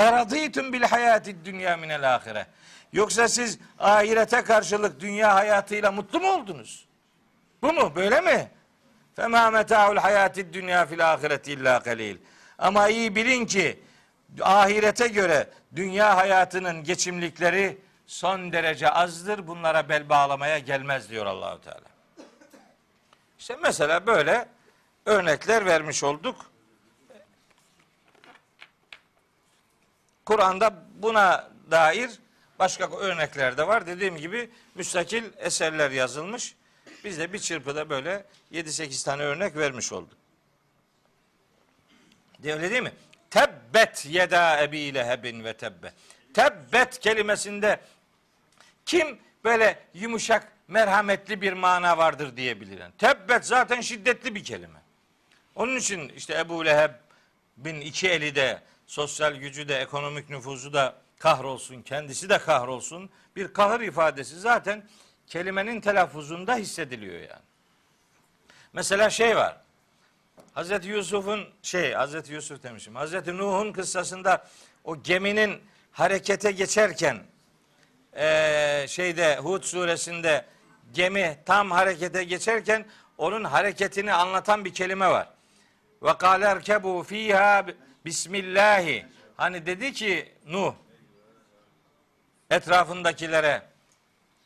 Eradîtüm bil hayati dünya minel ahire. Yoksa siz ahirete karşılık dünya hayatıyla mutlu mu oldunuz? Bu mu? Böyle mi? Fema meta'ul hayati dünya fil ahireti illa kalil. Ama iyi bilin ki ahirete göre dünya hayatının geçimlikleri son derece azdır. Bunlara bel bağlamaya gelmez diyor Allahu Teala. İşte mesela böyle örnekler vermiş olduk. Kur'an'da buna dair başka örnekler de var. Dediğim gibi müstakil eserler yazılmış. Biz de bir çırpıda böyle 7-8 tane örnek vermiş olduk. Öyle değil mi? Tebbet yeda ebi lehebin ve tebbe. Tebbet kelimesinde kim böyle yumuşak, merhametli bir mana vardır diyebilir. Yani tebbet zaten şiddetli bir kelime. Onun için işte Ebu Leheb bin iki eli de sosyal gücü de ekonomik nüfuzu da kahrolsun, kendisi de kahrolsun. Bir kahır ifadesi zaten kelimenin telaffuzunda hissediliyor yani. Mesela şey var. Hazreti Yusuf'un şey, Hazreti Yusuf demişim. Hazreti Nuh'un kıssasında o geminin harekete geçerken e, şeyde Hud suresinde gemi tam harekete geçerken onun hareketini anlatan bir kelime var. Ve kâler kebu fiha bismillahi. Hani dedi ki Nuh etrafındakilere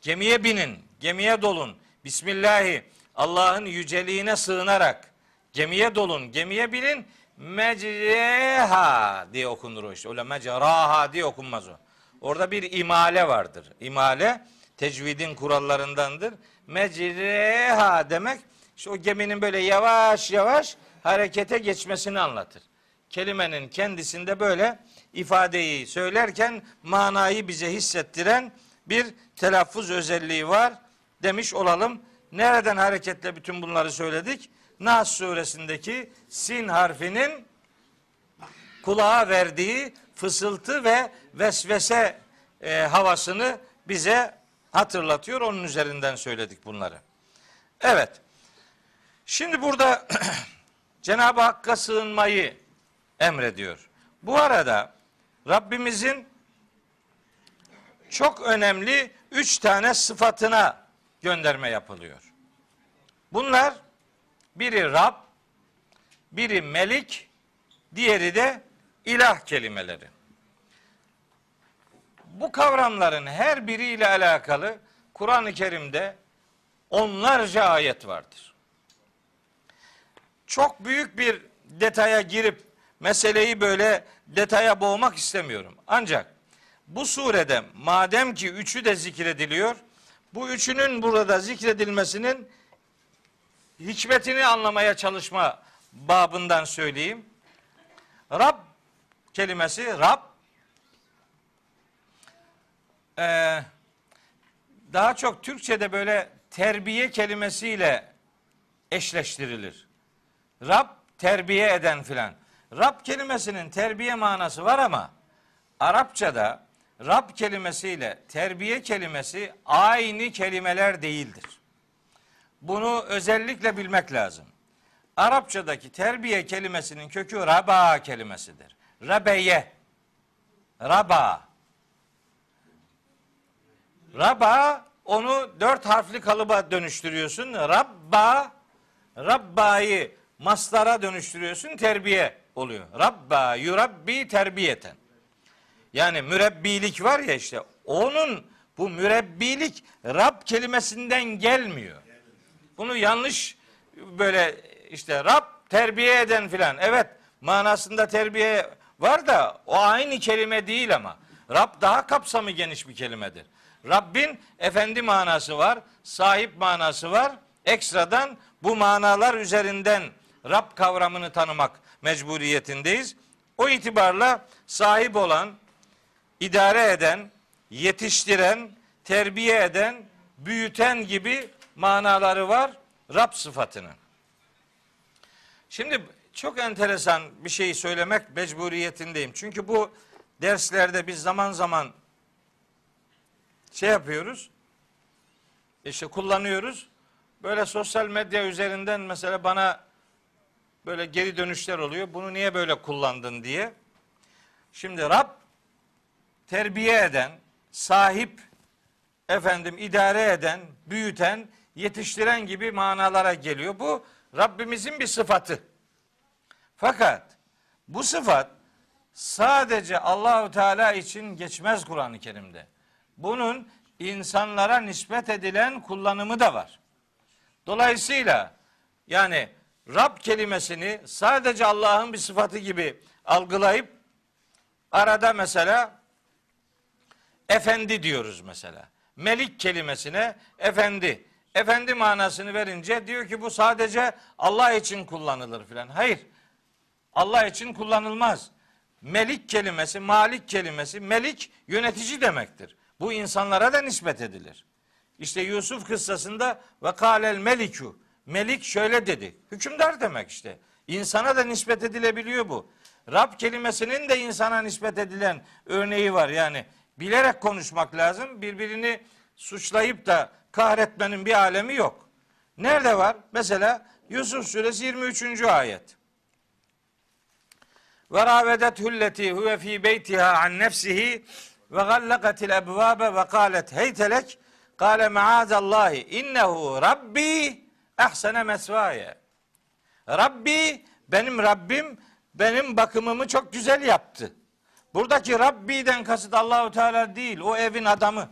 gemiye binin, gemiye dolun. Bismillahi Allah'ın yüceliğine sığınarak gemiye dolun, gemiye binin. Mecreha diye okunur o işte. Öyle mecraha diye okunmaz o. Orada bir imale vardır. İmale tecvidin kurallarındandır. Mecreha demek işte o geminin böyle yavaş yavaş harekete geçmesini anlatır. Kelimenin kendisinde böyle ifadeyi söylerken manayı bize hissettiren bir telaffuz özelliği var demiş olalım. Nereden hareketle bütün bunları söyledik? Nas suresindeki sin harfinin kulağa verdiği fısıltı ve vesvese e, havasını bize hatırlatıyor. Onun üzerinden söyledik bunları. Evet. Şimdi burada Cenab-ı Hakk'a sığınmayı emrediyor. Bu arada Rabbimizin çok önemli üç tane sıfatına gönderme yapılıyor. Bunlar biri Rab, biri Melik, diğeri de ilah kelimeleri. Bu kavramların her biriyle alakalı Kur'an-ı Kerim'de onlarca ayet vardır. Çok büyük bir detaya girip meseleyi böyle detaya boğmak istemiyorum. Ancak bu surede madem ki üçü de zikrediliyor, bu üçünün burada zikredilmesinin hikmetini anlamaya çalışma babından söyleyeyim. Rab kelimesi Rab e, daha çok Türkçe'de böyle terbiye kelimesiyle eşleştirilir. Rab terbiye eden filan. Rab kelimesinin terbiye manası var ama Arapçada Rab kelimesiyle terbiye kelimesi aynı kelimeler değildir. Bunu özellikle bilmek lazım. Arapçadaki terbiye kelimesinin kökü raba kelimesidir. Rabeye. Raba. Raba onu dört harfli kalıba dönüştürüyorsun. Rabba, Rabba'yı maslara dönüştürüyorsun. Terbiye oluyor. Rabba, yurabbi terbiyeten. Yani mürebbilik var ya işte onun bu mürebbilik Rab kelimesinden gelmiyor. Bunu yanlış böyle işte Rab terbiye eden filan. Evet manasında terbiye var da o aynı kelime değil ama. Rab daha kapsamı geniş bir kelimedir. Rabbin efendi manası var, sahip manası var. Ekstradan bu manalar üzerinden Rab kavramını tanımak mecburiyetindeyiz. O itibarla sahip olan, idare eden, yetiştiren, terbiye eden, büyüten gibi manaları var Rab sıfatının. Şimdi çok enteresan bir şey söylemek mecburiyetindeyim. Çünkü bu derslerde biz zaman zaman şey yapıyoruz. İşte kullanıyoruz. Böyle sosyal medya üzerinden mesela bana böyle geri dönüşler oluyor. Bunu niye böyle kullandın diye. Şimdi Rab terbiye eden, sahip, efendim idare eden, büyüten, yetiştiren gibi manalara geliyor. Bu Rabbimizin bir sıfatı. Fakat bu sıfat sadece Allahu Teala için geçmez Kur'an-ı Kerim'de. Bunun insanlara nispet edilen kullanımı da var. Dolayısıyla yani Rab kelimesini sadece Allah'ın bir sıfatı gibi algılayıp arada mesela efendi diyoruz mesela. Melik kelimesine efendi. Efendi manasını verince diyor ki bu sadece Allah için kullanılır filan. Hayır. Allah için kullanılmaz. Melik kelimesi, malik kelimesi, melik yönetici demektir. Bu insanlara da nispet edilir. İşte Yusuf kıssasında ve kâlel melikü. Melik şöyle dedi. Hükümdar demek işte. İnsana da nispet edilebiliyor bu. Rab kelimesinin de insana nispet edilen örneği var. Yani bilerek konuşmak lazım. Birbirini suçlayıp da kahretmenin bir alemi yok. Nerede var? Mesela Yusuf suresi 23. ayet. Ve ravedet hulleti huve fi beytiha an nefsihi ve gallakatil ebvabe ve kalet heytelek kale maazallahi innehu rabbi ehsene mesvaye. Rabbi benim Rabbim benim bakımımı çok güzel yaptı. Buradaki Rabbi'den kasıt Allahu Teala değil, o evin adamı.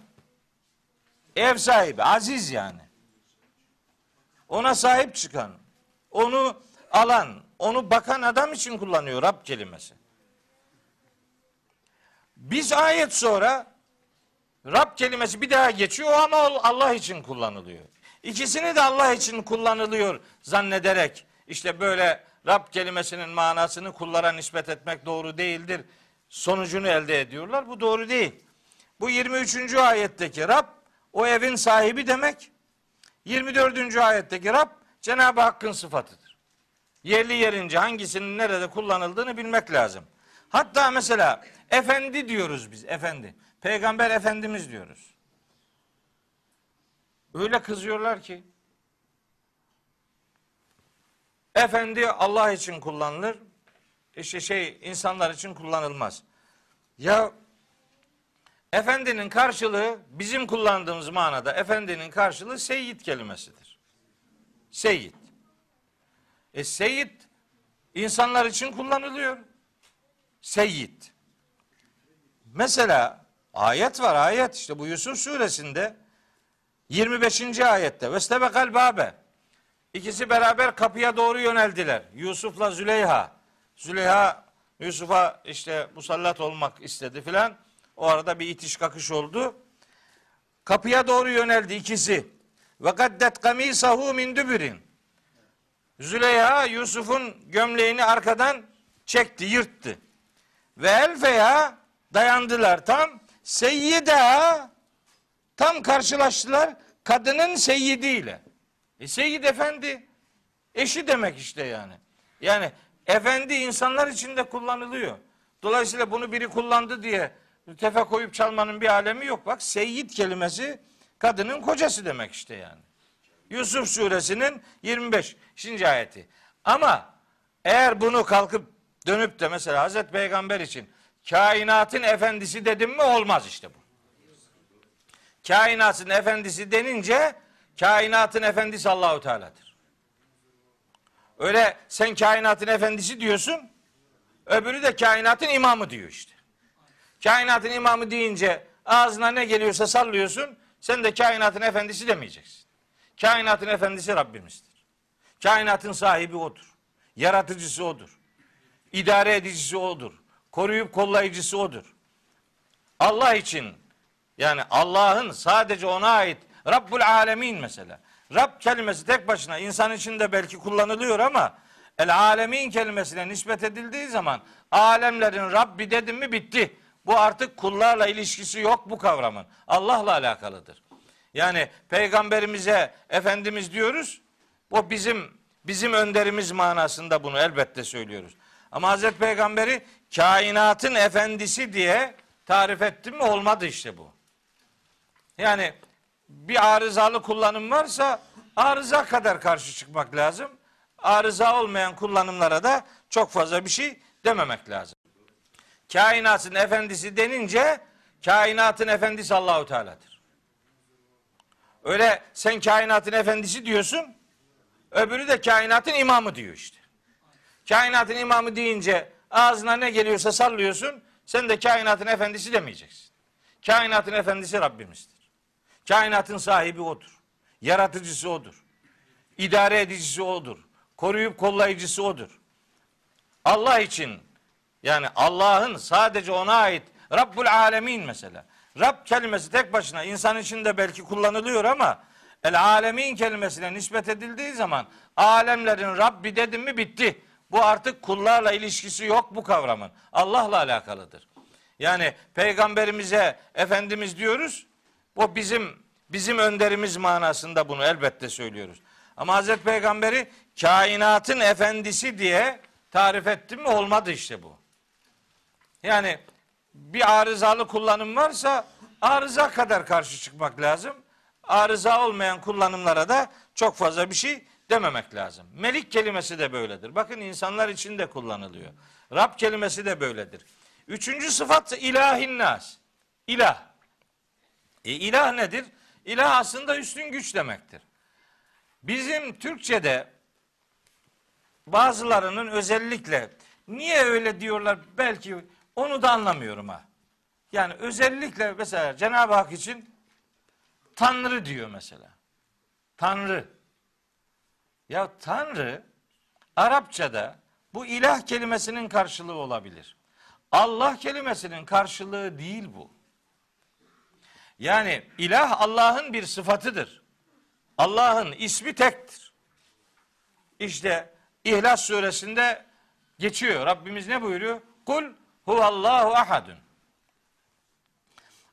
Ev sahibi, aziz yani. Ona sahip çıkan, onu alan, onu bakan adam için kullanıyor Rab kelimesi. Biz ayet sonra Rab kelimesi bir daha geçiyor ama Allah için kullanılıyor. İkisini de Allah için kullanılıyor zannederek işte böyle Rab kelimesinin manasını kullara nispet etmek doğru değildir. Sonucunu elde ediyorlar. Bu doğru değil. Bu 23. ayetteki Rab o evin sahibi demek. 24. ayetteki Rab Cenab-ı Hakk'ın sıfatıdır. yerli yerince hangisinin nerede kullanıldığını bilmek lazım. Hatta mesela efendi diyoruz biz efendi. Peygamber efendimiz diyoruz. Öyle kızıyorlar ki. Efendi Allah için kullanılır. İşte şey insanlar için kullanılmaz. Ya efendinin karşılığı bizim kullandığımız manada efendinin karşılığı seyyid kelimesidir. Seyyid. E seyyid insanlar için kullanılıyor. Seyyid. Mesela ayet var ayet işte bu Yusuf suresinde 25. ayette Vestebekal babe İkisi beraber kapıya doğru yöneldiler. Yusuf'la Züleyha. Züleyha Yusuf'a işte musallat olmak istedi filan. O arada bir itiş kakış oldu. Kapıya doğru yöneldi ikisi. Ve gaddet kamisahu min dübürin. Züleyha Yusuf'un gömleğini arkadan çekti, yırttı. Ve elfeya dayandılar tam. Seyyida tam karşılaştılar kadının seyyidiyle. E Seyyid Efendi eşi demek işte yani. Yani efendi insanlar içinde kullanılıyor. Dolayısıyla bunu biri kullandı diye tefe koyup çalmanın bir alemi yok. Bak Seyyid kelimesi kadının kocası demek işte yani. Yusuf suresinin 25. ayeti. Ama eğer bunu kalkıp dönüp de mesela Hazreti Peygamber için kainatın efendisi dedim mi olmaz işte bu. Kainatın efendisi denince kainatın efendisi Allahu Teala'dır. Öyle sen kainatın efendisi diyorsun, öbürü de kainatın imamı diyor işte. Kainatın imamı deyince ağzına ne geliyorsa sallıyorsun, sen de kainatın efendisi demeyeceksin. Kainatın efendisi Rabbimizdir. Kainatın sahibi odur. Yaratıcısı odur. İdare edicisi odur. Koruyup kollayıcısı odur. Allah için yani Allah'ın sadece ona ait Rabbul Alemin mesela. Rab kelimesi tek başına insan için de belki kullanılıyor ama el alemin kelimesine nispet edildiği zaman alemlerin Rabbi dedim mi bitti. Bu artık kullarla ilişkisi yok bu kavramın. Allah'la alakalıdır. Yani peygamberimize efendimiz diyoruz. O bizim bizim önderimiz manasında bunu elbette söylüyoruz. Ama Hazreti Peygamberi kainatın efendisi diye tarif ettim mi olmadı işte bu. Yani bir arızalı kullanım varsa arıza kadar karşı çıkmak lazım. Arıza olmayan kullanımlara da çok fazla bir şey dememek lazım. Kainatın efendisi denince kainatın efendisi Allahu Teala'dır. Öyle sen kainatın efendisi diyorsun, öbürü de kainatın imamı diyor işte. Kainatın imamı deyince ağzına ne geliyorsa sallıyorsun, sen de kainatın efendisi demeyeceksin. Kainatın efendisi Rabbimizdir. Kainatın sahibi odur. Yaratıcısı odur. İdare edicisi odur. Koruyup kollayıcısı odur. Allah için yani Allah'ın sadece ona ait Rabbul Alemin mesela. Rab kelimesi tek başına insan için de belki kullanılıyor ama el alemin kelimesine nispet edildiği zaman alemlerin Rabbi dedim mi bitti. Bu artık kullarla ilişkisi yok bu kavramın. Allah'la alakalıdır. Yani peygamberimize efendimiz diyoruz. O bizim bizim önderimiz manasında bunu elbette söylüyoruz. Ama Hazreti Peygamberi kainatın efendisi diye tarif ettim mi olmadı işte bu. Yani bir arızalı kullanım varsa arıza kadar karşı çıkmak lazım. Arıza olmayan kullanımlara da çok fazla bir şey dememek lazım. Melik kelimesi de böyledir. Bakın insanlar için de kullanılıyor. Rab kelimesi de böyledir. Üçüncü sıfat ilahin nas. İlah. E, ilah nedir? İlah aslında üstün güç demektir. Bizim Türkçe'de bazılarının özellikle niye öyle diyorlar belki onu da anlamıyorum ha. Yani özellikle mesela Cenab-ı Hak için Tanrı diyor mesela. Tanrı. Ya Tanrı Arapçada bu ilah kelimesinin karşılığı olabilir. Allah kelimesinin karşılığı değil bu. Yani ilah Allah'ın bir sıfatıdır. Allah'ın ismi tektir. İşte İhlas suresinde geçiyor. Rabbimiz ne buyuruyor? Kul huvallahu ahadun.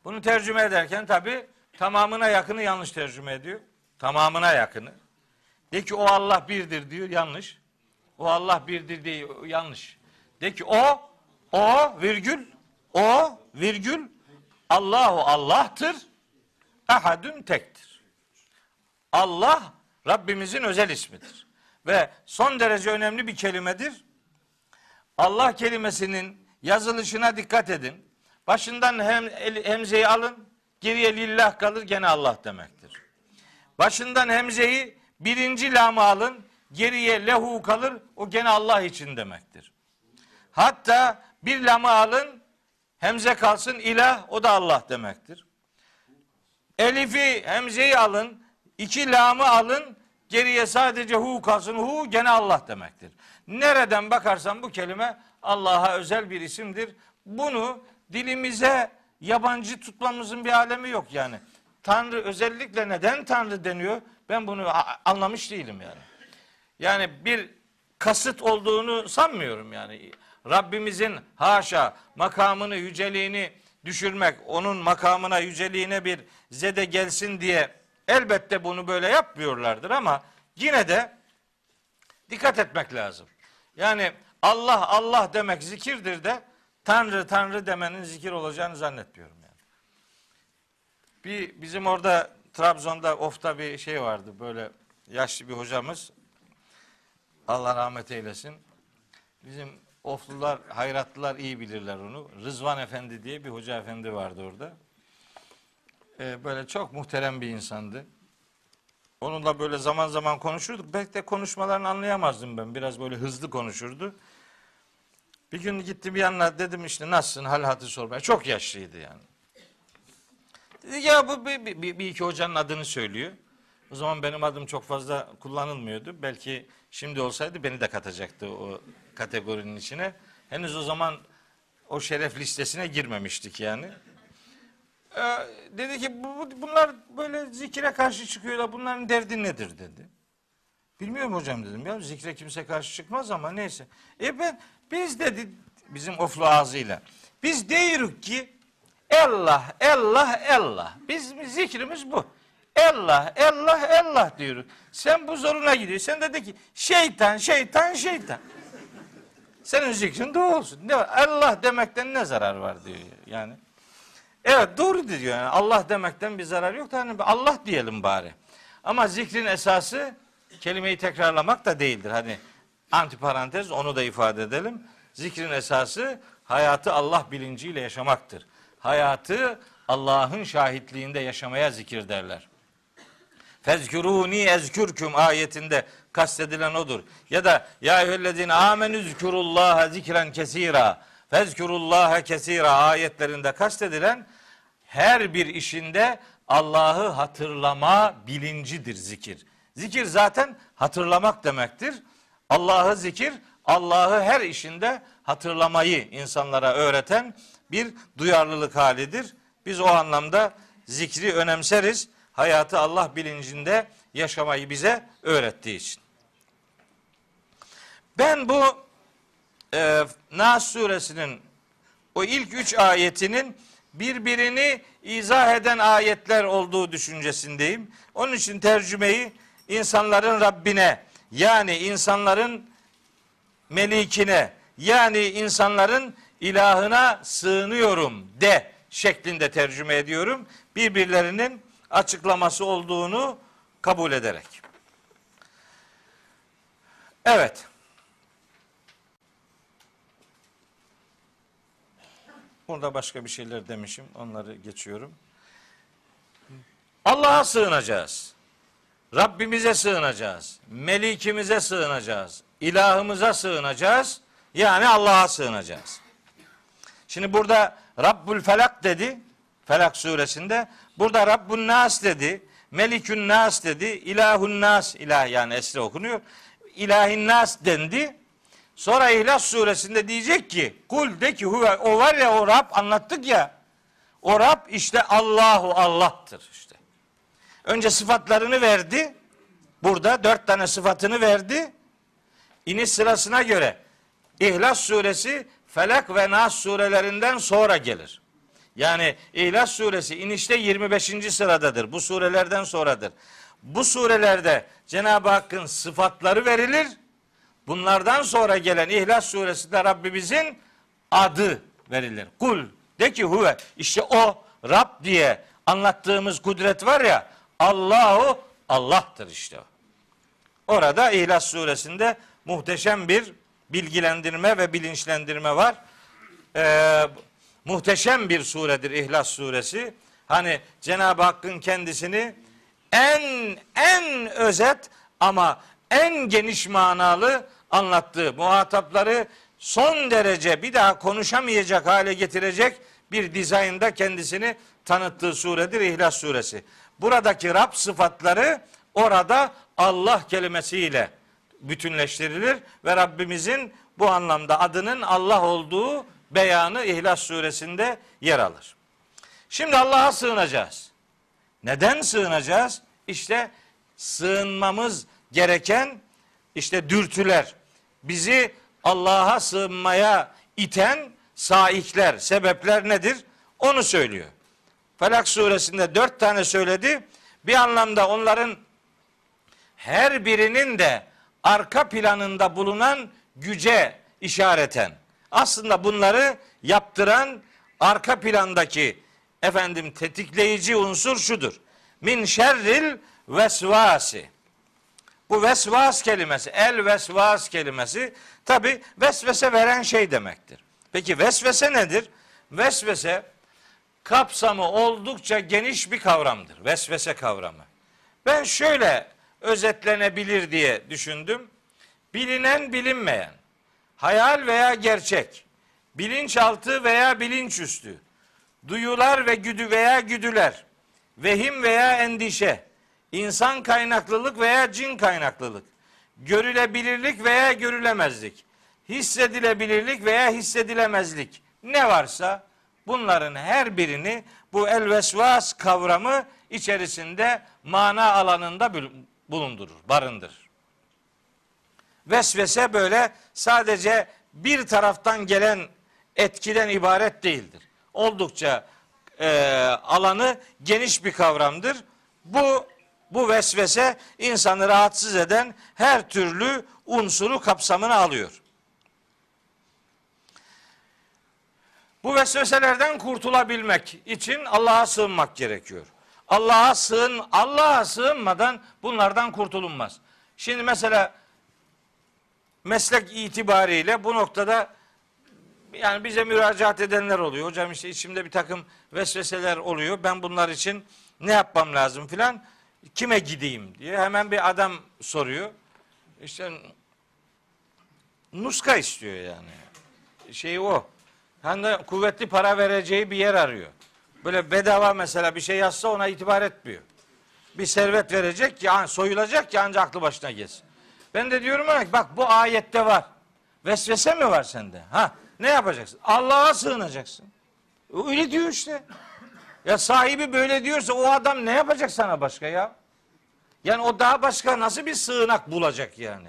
Bunu tercüme ederken tabi tamamına yakını yanlış tercüme ediyor. Tamamına yakını. De ki o Allah birdir diyor yanlış. O Allah birdir o Yanlış. De ki o, o virgül, o virgül Allahu Allah'tır. Ahadun tektir. Allah Rabbimizin özel ismidir. Ve son derece önemli bir kelimedir. Allah kelimesinin yazılışına dikkat edin. Başından hem, hemzeyi alın, geriye lillah kalır gene Allah demektir. Başından hemzeyi birinci lamı alın, geriye lehu kalır, o gene Allah için demektir. Hatta bir lamı alın, hemze kalsın ilah, o da Allah demektir. Elifi, hemzeyi alın, iki lamı alın, geriye sadece hu kalsın, hu gene Allah demektir. Nereden bakarsan bu kelime Allah'a özel bir isimdir. Bunu dilimize yabancı tutmamızın bir alemi yok yani. Tanrı özellikle neden Tanrı deniyor? Ben bunu anlamış değilim yani. Yani bir kasıt olduğunu sanmıyorum yani. Rabbimizin haşa makamını, yüceliğini düşürmek, onun makamına, yüceliğine bir zede gelsin diye elbette bunu böyle yapmıyorlardır ama yine de dikkat etmek lazım. Yani Allah Allah demek zikirdir de Tanrı Tanrı demenin zikir olacağını zannetmiyorum yani. Bir bizim orada Trabzon'da ofta bir şey vardı böyle yaşlı bir hocamız. Allah rahmet eylesin. Bizim oflular, hayratlılar iyi bilirler onu. Rızvan Efendi diye bir hoca efendi vardı orada. Ee, böyle çok muhterem bir insandı. Onunla böyle zaman zaman konuşurduk. Belki de konuşmalarını anlayamazdım ben. Biraz böyle hızlı konuşurdu. Bir gün gittim yanına dedim işte nasılsın hal hatır sormaya. Çok yaşlıydı yani. Dedi ya bu bir, bir, bir iki hocanın adını söylüyor. O zaman benim adım çok fazla kullanılmıyordu. Belki şimdi olsaydı beni de katacaktı o kategorinin içine. Henüz o zaman o şeref listesine girmemiştik yani. Ee, dedi ki bu, bu- bunlar böyle zikire karşı çıkıyorlar. Bunların derdi nedir dedi. Bilmiyorum hocam dedim ya zikre kimse karşı çıkmaz ama neyse. E ben biz dedi bizim oflu ağzıyla. Biz diyoruz ki Allah, Allah, Allah. Biz zikrimiz bu. Allah, Allah, Allah diyoruz. Sen bu zoruna gidiyor. Sen dedi ki şeytan, şeytan, şeytan. Senin zikrin de olsun. Ne var? Allah demekten ne zarar var diyor yani. Evet doğru diyor yani. Allah demekten bir zarar yok. da Hani Allah diyelim bari. Ama zikrin esası kelimeyi tekrarlamak da değildir. Hani antiparantez onu da ifade edelim. Zikrin esası hayatı Allah bilinciyle yaşamaktır. Hayatı Allah'ın şahitliğinde yaşamaya zikir derler. Fezkuruni ezkürküm ayetinde kastedilen odur. Ya da ya eyyühellezine amenü zkurullaha zikren kesira. Fezkurullaha kesira ayetlerinde kastedilen her bir işinde Allah'ı hatırlama bilincidir zikir. Zikir zaten hatırlamak demektir. Allah'ı zikir, Allah'ı her işinde hatırlamayı insanlara öğreten bir duyarlılık halidir. Biz o anlamda zikri önemseriz. Hayatı Allah bilincinde yaşamayı bize öğrettiği için. Ben bu e, Nas suresinin o ilk üç ayetinin birbirini izah eden ayetler olduğu düşüncesindeyim. Onun için tercümeyi insanların Rabbine yani insanların melikine yani insanların ilahına sığınıyorum de şeklinde tercüme ediyorum. Birbirlerinin açıklaması olduğunu kabul ederek. Evet. Burada başka bir şeyler demişim. Onları geçiyorum. Allah'a sığınacağız. Rabbimize sığınacağız. Melikimize sığınacağız. İlahımıza sığınacağız. Yani Allah'a sığınacağız. Şimdi burada Rabbul Felak dedi. Felak suresinde. Burada Rabbun Nas dedi. Melikün Nas dedi. İlahun Nas. ilah yani esre okunuyor. İlahin Nas dendi. Sonra İhlas suresinde diyecek ki kul de ki huve o var ya o Rab anlattık ya. O Rab işte Allahu Allah'tır işte. Önce sıfatlarını verdi. Burada dört tane sıfatını verdi. İniş sırasına göre İhlas suresi Felak ve Nas surelerinden sonra gelir. Yani İhlas suresi inişte 25. sıradadır. Bu surelerden sonradır. Bu surelerde Cenab-ı Hakk'ın sıfatları verilir. bunlardan sonra gelen İhlas suresinde Rabbimizin adı verilir. Kul de ki huve işte o Rab diye anlattığımız kudret var ya Allahu Allah'tır işte. Orada İhlas suresinde muhteşem bir bilgilendirme ve bilinçlendirme var. Ee, muhteşem bir suredir İhlas suresi. Hani Cenab-ı Hakk'ın kendisini en en özet ama en geniş manalı anlattığı muhatapları son derece bir daha konuşamayacak hale getirecek bir dizaynda kendisini tanıttığı suredir İhlas suresi. Buradaki Rab sıfatları orada Allah kelimesiyle bütünleştirilir ve Rabbimizin bu anlamda adının Allah olduğu beyanı İhlas suresinde yer alır. Şimdi Allah'a sığınacağız. Neden sığınacağız? İşte sığınmamız gereken işte dürtüler, bizi Allah'a sığınmaya iten saikler, sebepler nedir? Onu söylüyor. Felak suresinde dört tane söyledi. Bir anlamda onların her birinin de arka planında bulunan güce işareten. Aslında bunları yaptıran arka plandaki efendim tetikleyici unsur şudur. Min şerril vesvasi. Bu vesvas kelimesi, el vesvas kelimesi tabi vesvese veren şey demektir. Peki vesvese nedir? Vesvese kapsamı oldukça geniş bir kavramdır. Vesvese kavramı. Ben şöyle özetlenebilir diye düşündüm. Bilinen bilinmeyen, hayal veya gerçek, bilinçaltı veya bilinçüstü, duyular ve güdü veya güdüler, vehim veya endişe, insan kaynaklılık veya cin kaynaklılık, görülebilirlik veya görülemezlik, hissedilebilirlik veya hissedilemezlik ne varsa bunların her birini bu el vesvas kavramı içerisinde mana alanında bulundurur, barındırır. Vesvese böyle sadece bir taraftan gelen etkiden ibaret değildir. Oldukça e, alanı geniş bir kavramdır. Bu bu vesvese insanı rahatsız eden her türlü unsuru kapsamına alıyor. Bu vesveselerden kurtulabilmek için Allah'a sığınmak gerekiyor. Allah'a sığın, Allah'a sığınmadan bunlardan kurtulunmaz. Şimdi mesela meslek itibariyle bu noktada yani bize müracaat edenler oluyor. Hocam işte içimde bir takım vesveseler oluyor. Ben bunlar için ne yapmam lazım filan. Kime gideyim diye hemen bir adam soruyor. İşte nuska istiyor yani. Şey o. Hani kuvvetli para vereceği bir yer arıyor. Böyle bedava mesela bir şey yazsa ona itibar etmiyor. Bir servet verecek ki soyulacak ki ancak aklı başına gelsin. Ben de diyorum ona bak bu ayette var. Vesvese mi var sende? Ha ne yapacaksın? Allah'a sığınacaksın. Öyle diyor işte. Ya sahibi böyle diyorsa o adam ne yapacak sana başka ya? Yani o daha başka nasıl bir sığınak bulacak yani?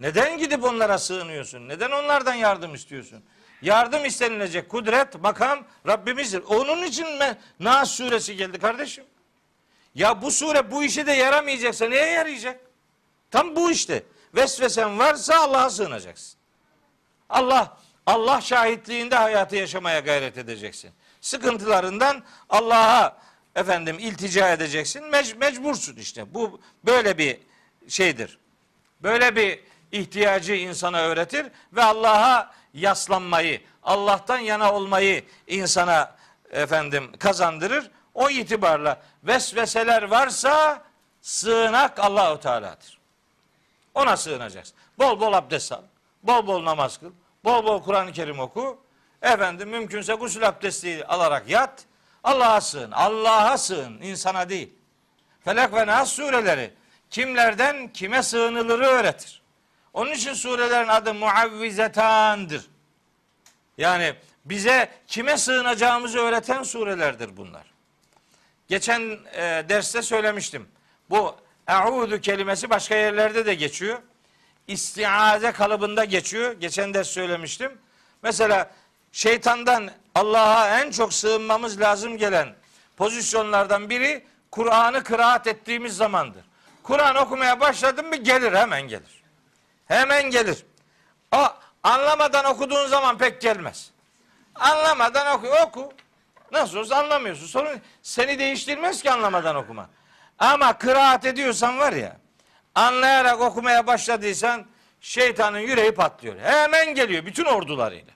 Neden gidip onlara sığınıyorsun? Neden onlardan yardım istiyorsun? Yardım istenilecek kudret, makam Rabbimizdir. Onun için Nas suresi geldi kardeşim. Ya bu sure bu işe de yaramayacaksa neye yarayacak? Tam bu işte. Vesvesen varsa Allah'a sığınacaksın. Allah Allah şahitliğinde hayatı yaşamaya gayret edeceksin. Sıkıntılarından Allah'a efendim iltica edeceksin. Mec- mecbursun işte. Bu böyle bir şeydir. Böyle bir ihtiyacı insana öğretir ve Allah'a yaslanmayı, Allah'tan yana olmayı insana efendim kazandırır. O itibarla vesveseler varsa sığınak Allahu Teala'dır. Ona sığınacaksın. Bol bol abdest al. Bol bol namaz kıl. Bol bol Kur'an-ı Kerim oku. Efendim mümkünse gusül abdesti alarak yat. Allah'a sığın. Allah'a sığın. insana değil. Felak ve Nas sureleri kimlerden kime sığınılırı öğretir. Onun için surelerin adı muavvizetandır. Yani bize kime sığınacağımızı öğreten surelerdir bunlar. Geçen e, derste söylemiştim. Bu e'udu kelimesi başka yerlerde de geçiyor. İstiaze kalıbında geçiyor. Geçen ders söylemiştim. Mesela şeytandan Allah'a en çok sığınmamız lazım gelen pozisyonlardan biri Kur'an'ı kıraat ettiğimiz zamandır. Kur'an okumaya başladım mı gelir hemen gelir. Hemen gelir. O anlamadan okuduğun zaman pek gelmez. Anlamadan oku, oku. Nasıl olsa anlamıyorsun. Sorun seni değiştirmez ki anlamadan okuma. Ama kıraat ediyorsan var ya, anlayarak okumaya başladıysan şeytanın yüreği patlıyor. Hemen geliyor bütün ordularıyla.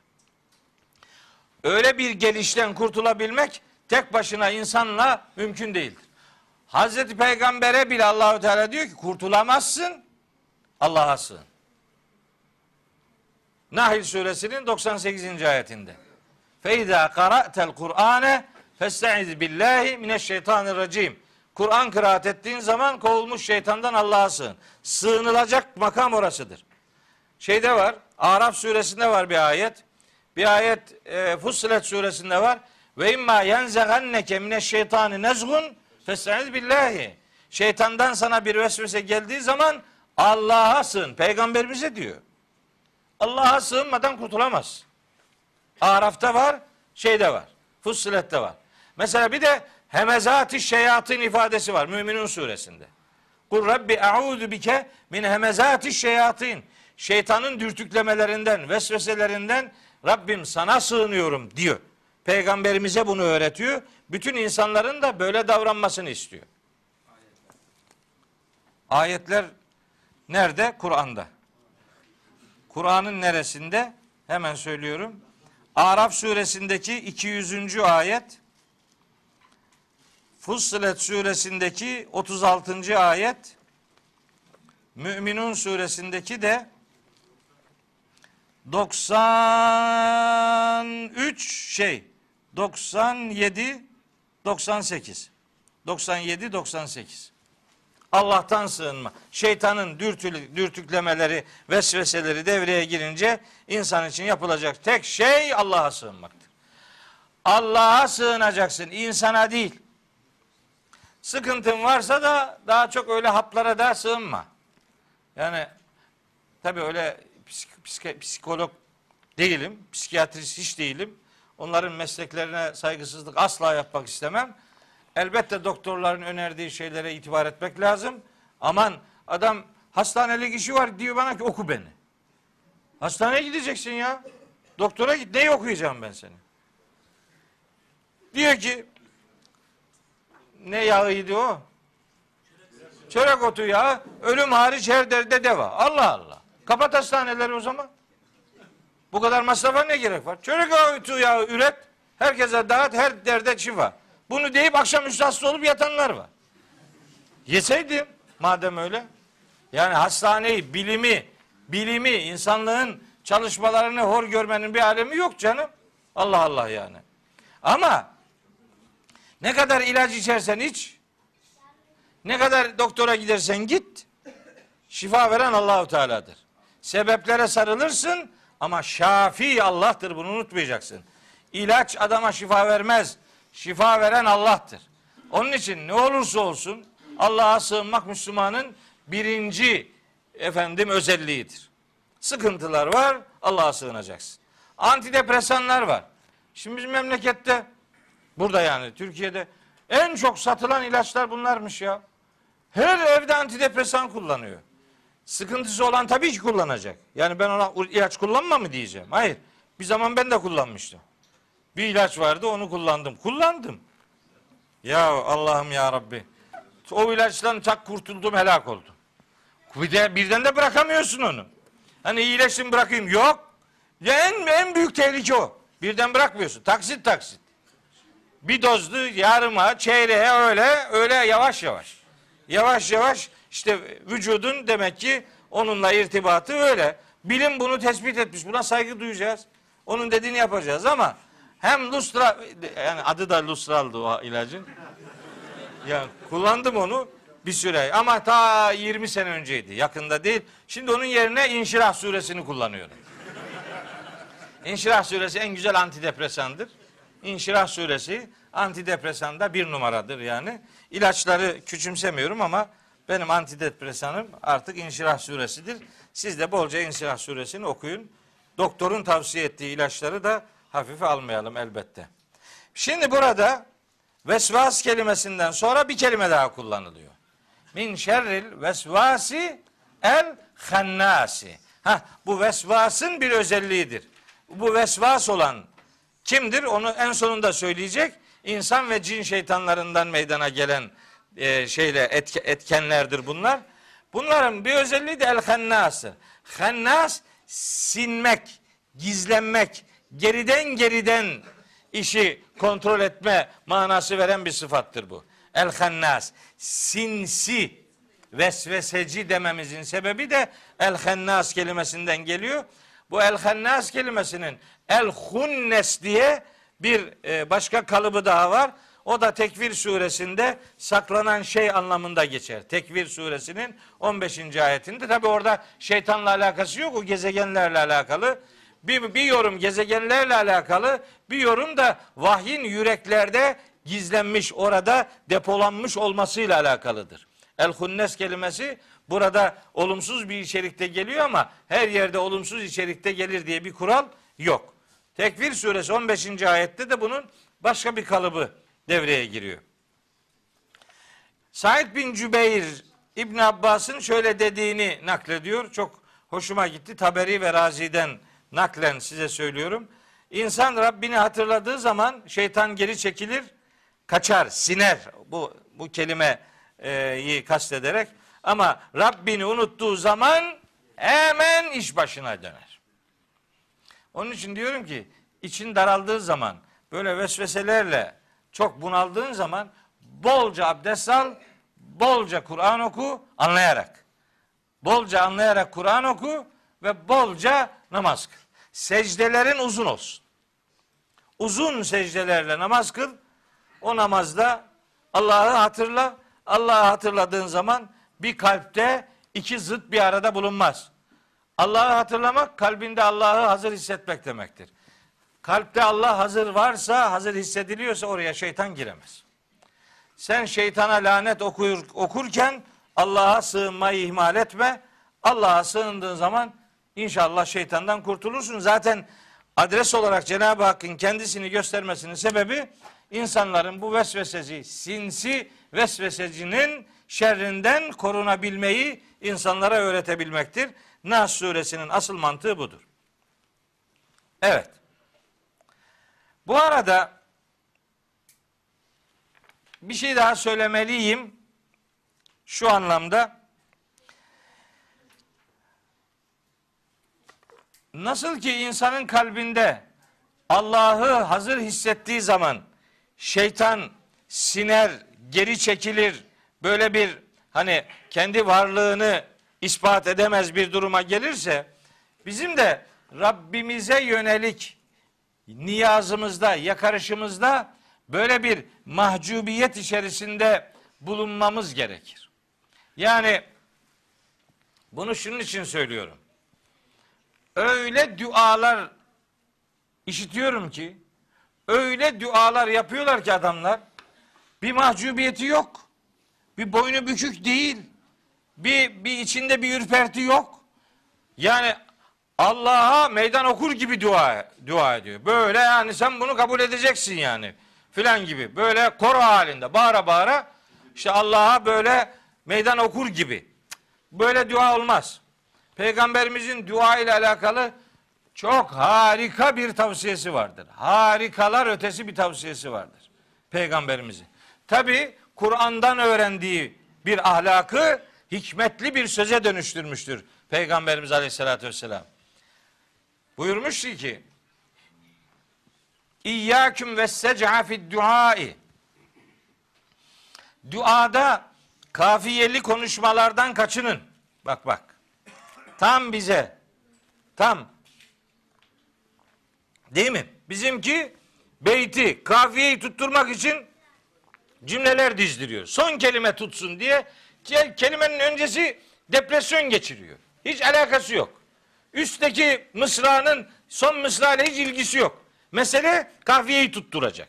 Öyle bir gelişten kurtulabilmek tek başına insanla mümkün değildir. Hazreti Peygamber'e bile Allahu Teala diyor ki kurtulamazsın. Allah'a sığın. Nahl suresinin 98. ayetinde. Feyza qara'tel Kur'ane festaiz billahi mineşşeytanirracim. Kur'an kıraat ettiğin zaman kovulmuş şeytandan Allah'a sığın. Sığınılacak makam orasıdır. Şeyde var, Araf suresinde var bir ayet. Bir ayet e, Fussilet suresinde var. Ve imma yenzeganneke mineşşeytani nezgun festaiz billahi. Şeytandan sana bir vesvese geldiği zaman Allah'a sığın. Peygamberimize diyor. Allah'a sığınmadan kurtulamaz. Araf'ta var, şeyde var. Fussilet'te var. Mesela bir de hemezati şeyatın ifadesi var Müminun suresinde. Kul Rabbi e'udu bike min hemezati şeyatin. Şeytanın dürtüklemelerinden, vesveselerinden Rabbim sana sığınıyorum diyor. Peygamberimize bunu öğretiyor. Bütün insanların da böyle davranmasını istiyor. Ayetler nerede? Kur'an'da. Kur'an'ın neresinde? Hemen söylüyorum. Araf suresindeki 200. ayet, Fussilet suresindeki 36. ayet, Müminun suresindeki de 93 şey 97 98 97 98 Allah'tan sığınma. Şeytanın dürtülü, dürtüklemeleri, vesveseleri devreye girince insan için yapılacak tek şey Allah'a sığınmaktır. Allah'a sığınacaksın, insana değil. Sıkıntın varsa da daha çok öyle haplara da sığınma. Yani tabii öyle psik, psik, psikolog değilim, psikiyatrist hiç değilim. Onların mesleklerine saygısızlık asla yapmak istemem. Elbette doktorların önerdiği şeylere itibar etmek lazım. Aman adam hastanelik işi var diyor bana ki oku beni. Hastaneye gideceksin ya. Doktora git. Neyi okuyacağım ben seni? Diyor ki ne yağıydı o? Çörek otu yağı. Ölüm hariç her derde deva. Allah Allah. Kapat hastaneleri o zaman. Bu kadar masrafa ne gerek var? Çörek otu yağı üret. Herkese dağıt. Her derde şifa. Bunu deyip akşam üstü hasta olup yatanlar var. Yeseydim madem öyle. Yani hastaneyi, bilimi, bilimi, insanlığın çalışmalarını hor görmenin bir alemi yok canım. Allah Allah yani. Ama ne kadar ilaç içersen iç, ne kadar doktora gidersen git, şifa veren Allahu Teala'dır. Sebeplere sarılırsın ama şafi Allah'tır bunu unutmayacaksın. İlaç adama şifa vermez. Şifa veren Allah'tır. Onun için ne olursa olsun Allah'a sığınmak Müslümanın birinci efendim özelliğidir. Sıkıntılar var, Allah'a sığınacaksın. Antidepresanlar var. Şimdi bizim memlekette burada yani Türkiye'de en çok satılan ilaçlar bunlarmış ya. Her evde antidepresan kullanıyor. Sıkıntısı olan tabii ki kullanacak. Yani ben ona ilaç kullanma mı diyeceğim. Hayır. Bir zaman ben de kullanmıştım. Bir ilaç vardı onu kullandım. Kullandım. Ya Allah'ım ya Rabbi. O ilaçtan tak kurtuldum helak oldum. Bir de, birden de bırakamıyorsun onu. Hani iyileşsin bırakayım. Yok. Ya en, en büyük tehlike o. Birden bırakmıyorsun. Taksit taksit. Bir dozlu yarıma, çeyreğe öyle, öyle yavaş yavaş. Yavaş yavaş işte vücudun demek ki onunla irtibatı öyle. Bilim bunu tespit etmiş. Buna saygı duyacağız. Onun dediğini yapacağız ama hem lustra yani adı da lustraldı o ilacın. Ya kullandım onu bir süre ama ta 20 sene önceydi. Yakında değil. Şimdi onun yerine İnşirah suresini kullanıyorum. İnşirah suresi en güzel antidepresandır. İnşirah suresi antidepresanda bir numaradır yani. İlaçları küçümsemiyorum ama benim antidepresanım artık İnşirah suresidir. Siz de bolca İnşirah suresini okuyun. Doktorun tavsiye ettiği ilaçları da hafife almayalım elbette. Şimdi burada vesvas kelimesinden sonra bir kelime daha kullanılıyor. Min şerril vesvasi el hannasi. Ha bu vesvasın bir özelliğidir. Bu vesvas olan kimdir? Onu en sonunda söyleyecek. İnsan ve cin şeytanlarından meydana gelen e, şeyle etke, etkenlerdir bunlar. Bunların bir özelliği de el hennası. Hennas sinmek, gizlenmek, geriden geriden işi kontrol etme manası veren bir sıfattır bu. El hennas sinsi vesveseci dememizin sebebi de el hennas kelimesinden geliyor. Bu el hennas kelimesinin el hunnes diye bir e, başka kalıbı daha var. O da Tekvir suresinde saklanan şey anlamında geçer. Tekvir suresinin 15. ayetinde. Tabi orada şeytanla alakası yok. O gezegenlerle alakalı. Bir, bir yorum gezegenlerle alakalı. Bir yorum da vahyin yüreklerde gizlenmiş, orada depolanmış olmasıyla alakalıdır. El hunnes kelimesi burada olumsuz bir içerikte geliyor ama her yerde olumsuz içerikte gelir diye bir kural yok. Tekvir suresi 15. ayette de bunun başka bir kalıbı devreye giriyor. Said bin Cübeyr İbn Abbas'ın şöyle dediğini naklediyor. Çok hoşuma gitti. Taberi ve Razi'den naklen size söylüyorum. İnsan Rabbini hatırladığı zaman şeytan geri çekilir, kaçar, siner. Bu bu kelimeyi kastederek ama Rabbini unuttuğu zaman hemen iş başına döner. Onun için diyorum ki için daraldığı zaman böyle vesveselerle çok bunaldığın zaman bolca abdest al, bolca Kur'an oku anlayarak. Bolca anlayarak Kur'an oku ve bolca namaz kıl. Secdelerin uzun olsun. Uzun secdelerle namaz kıl. O namazda Allah'ı hatırla. Allah'ı hatırladığın zaman bir kalpte iki zıt bir arada bulunmaz. Allah'ı hatırlamak kalbinde Allah'ı hazır hissetmek demektir. Kalpte Allah hazır varsa, hazır hissediliyorsa oraya şeytan giremez. Sen şeytana lanet okur, okurken Allah'a sığınmayı ihmal etme. Allah'a sığındığın zaman inşallah şeytandan kurtulursun. Zaten adres olarak Cenab-ı Hakk'ın kendisini göstermesinin sebebi insanların bu vesveseci, sinsi vesvesecinin şerrinden korunabilmeyi insanlara öğretebilmektir. Nas suresinin asıl mantığı budur. Evet. Bu arada bir şey daha söylemeliyim. Şu anlamda nasıl ki insanın kalbinde Allah'ı hazır hissettiği zaman şeytan siner, geri çekilir, böyle bir hani kendi varlığını ispat edemez bir duruma gelirse bizim de Rabbimize yönelik niyazımızda, yakarışımızda böyle bir mahcubiyet içerisinde bulunmamız gerekir. Yani bunu şunun için söylüyorum. Öyle dualar işitiyorum ki, öyle dualar yapıyorlar ki adamlar, bir mahcubiyeti yok. Bir boynu bükük değil. Bir, bir içinde bir ürperti yok. Yani Allah'a meydan okur gibi dua dua ediyor. Böyle yani sen bunu kabul edeceksin yani. Filan gibi. Böyle koro halinde bağıra bağıra işte Allah'a böyle meydan okur gibi. Böyle dua olmaz. Peygamberimizin dua ile alakalı çok harika bir tavsiyesi vardır. Harikalar ötesi bir tavsiyesi vardır. Peygamberimizin. Tabi Kur'an'dan öğrendiği bir ahlakı hikmetli bir söze dönüştürmüştür. Peygamberimiz Aleyhisselatü Vesselam. Buyurmuş ki İyyâküm ve sec'a fid duai Duada kafiyeli konuşmalardan kaçının. Bak bak. Tam bize. Tam. Değil mi? Bizimki beyti, kafiyeyi tutturmak için cümleler dizdiriyor. Son kelime tutsun diye kelimenin öncesi depresyon geçiriyor. Hiç alakası yok. Üstteki mısranın son mısrayla hiç ilgisi yok. Mesele kafiyeyi tutturacak.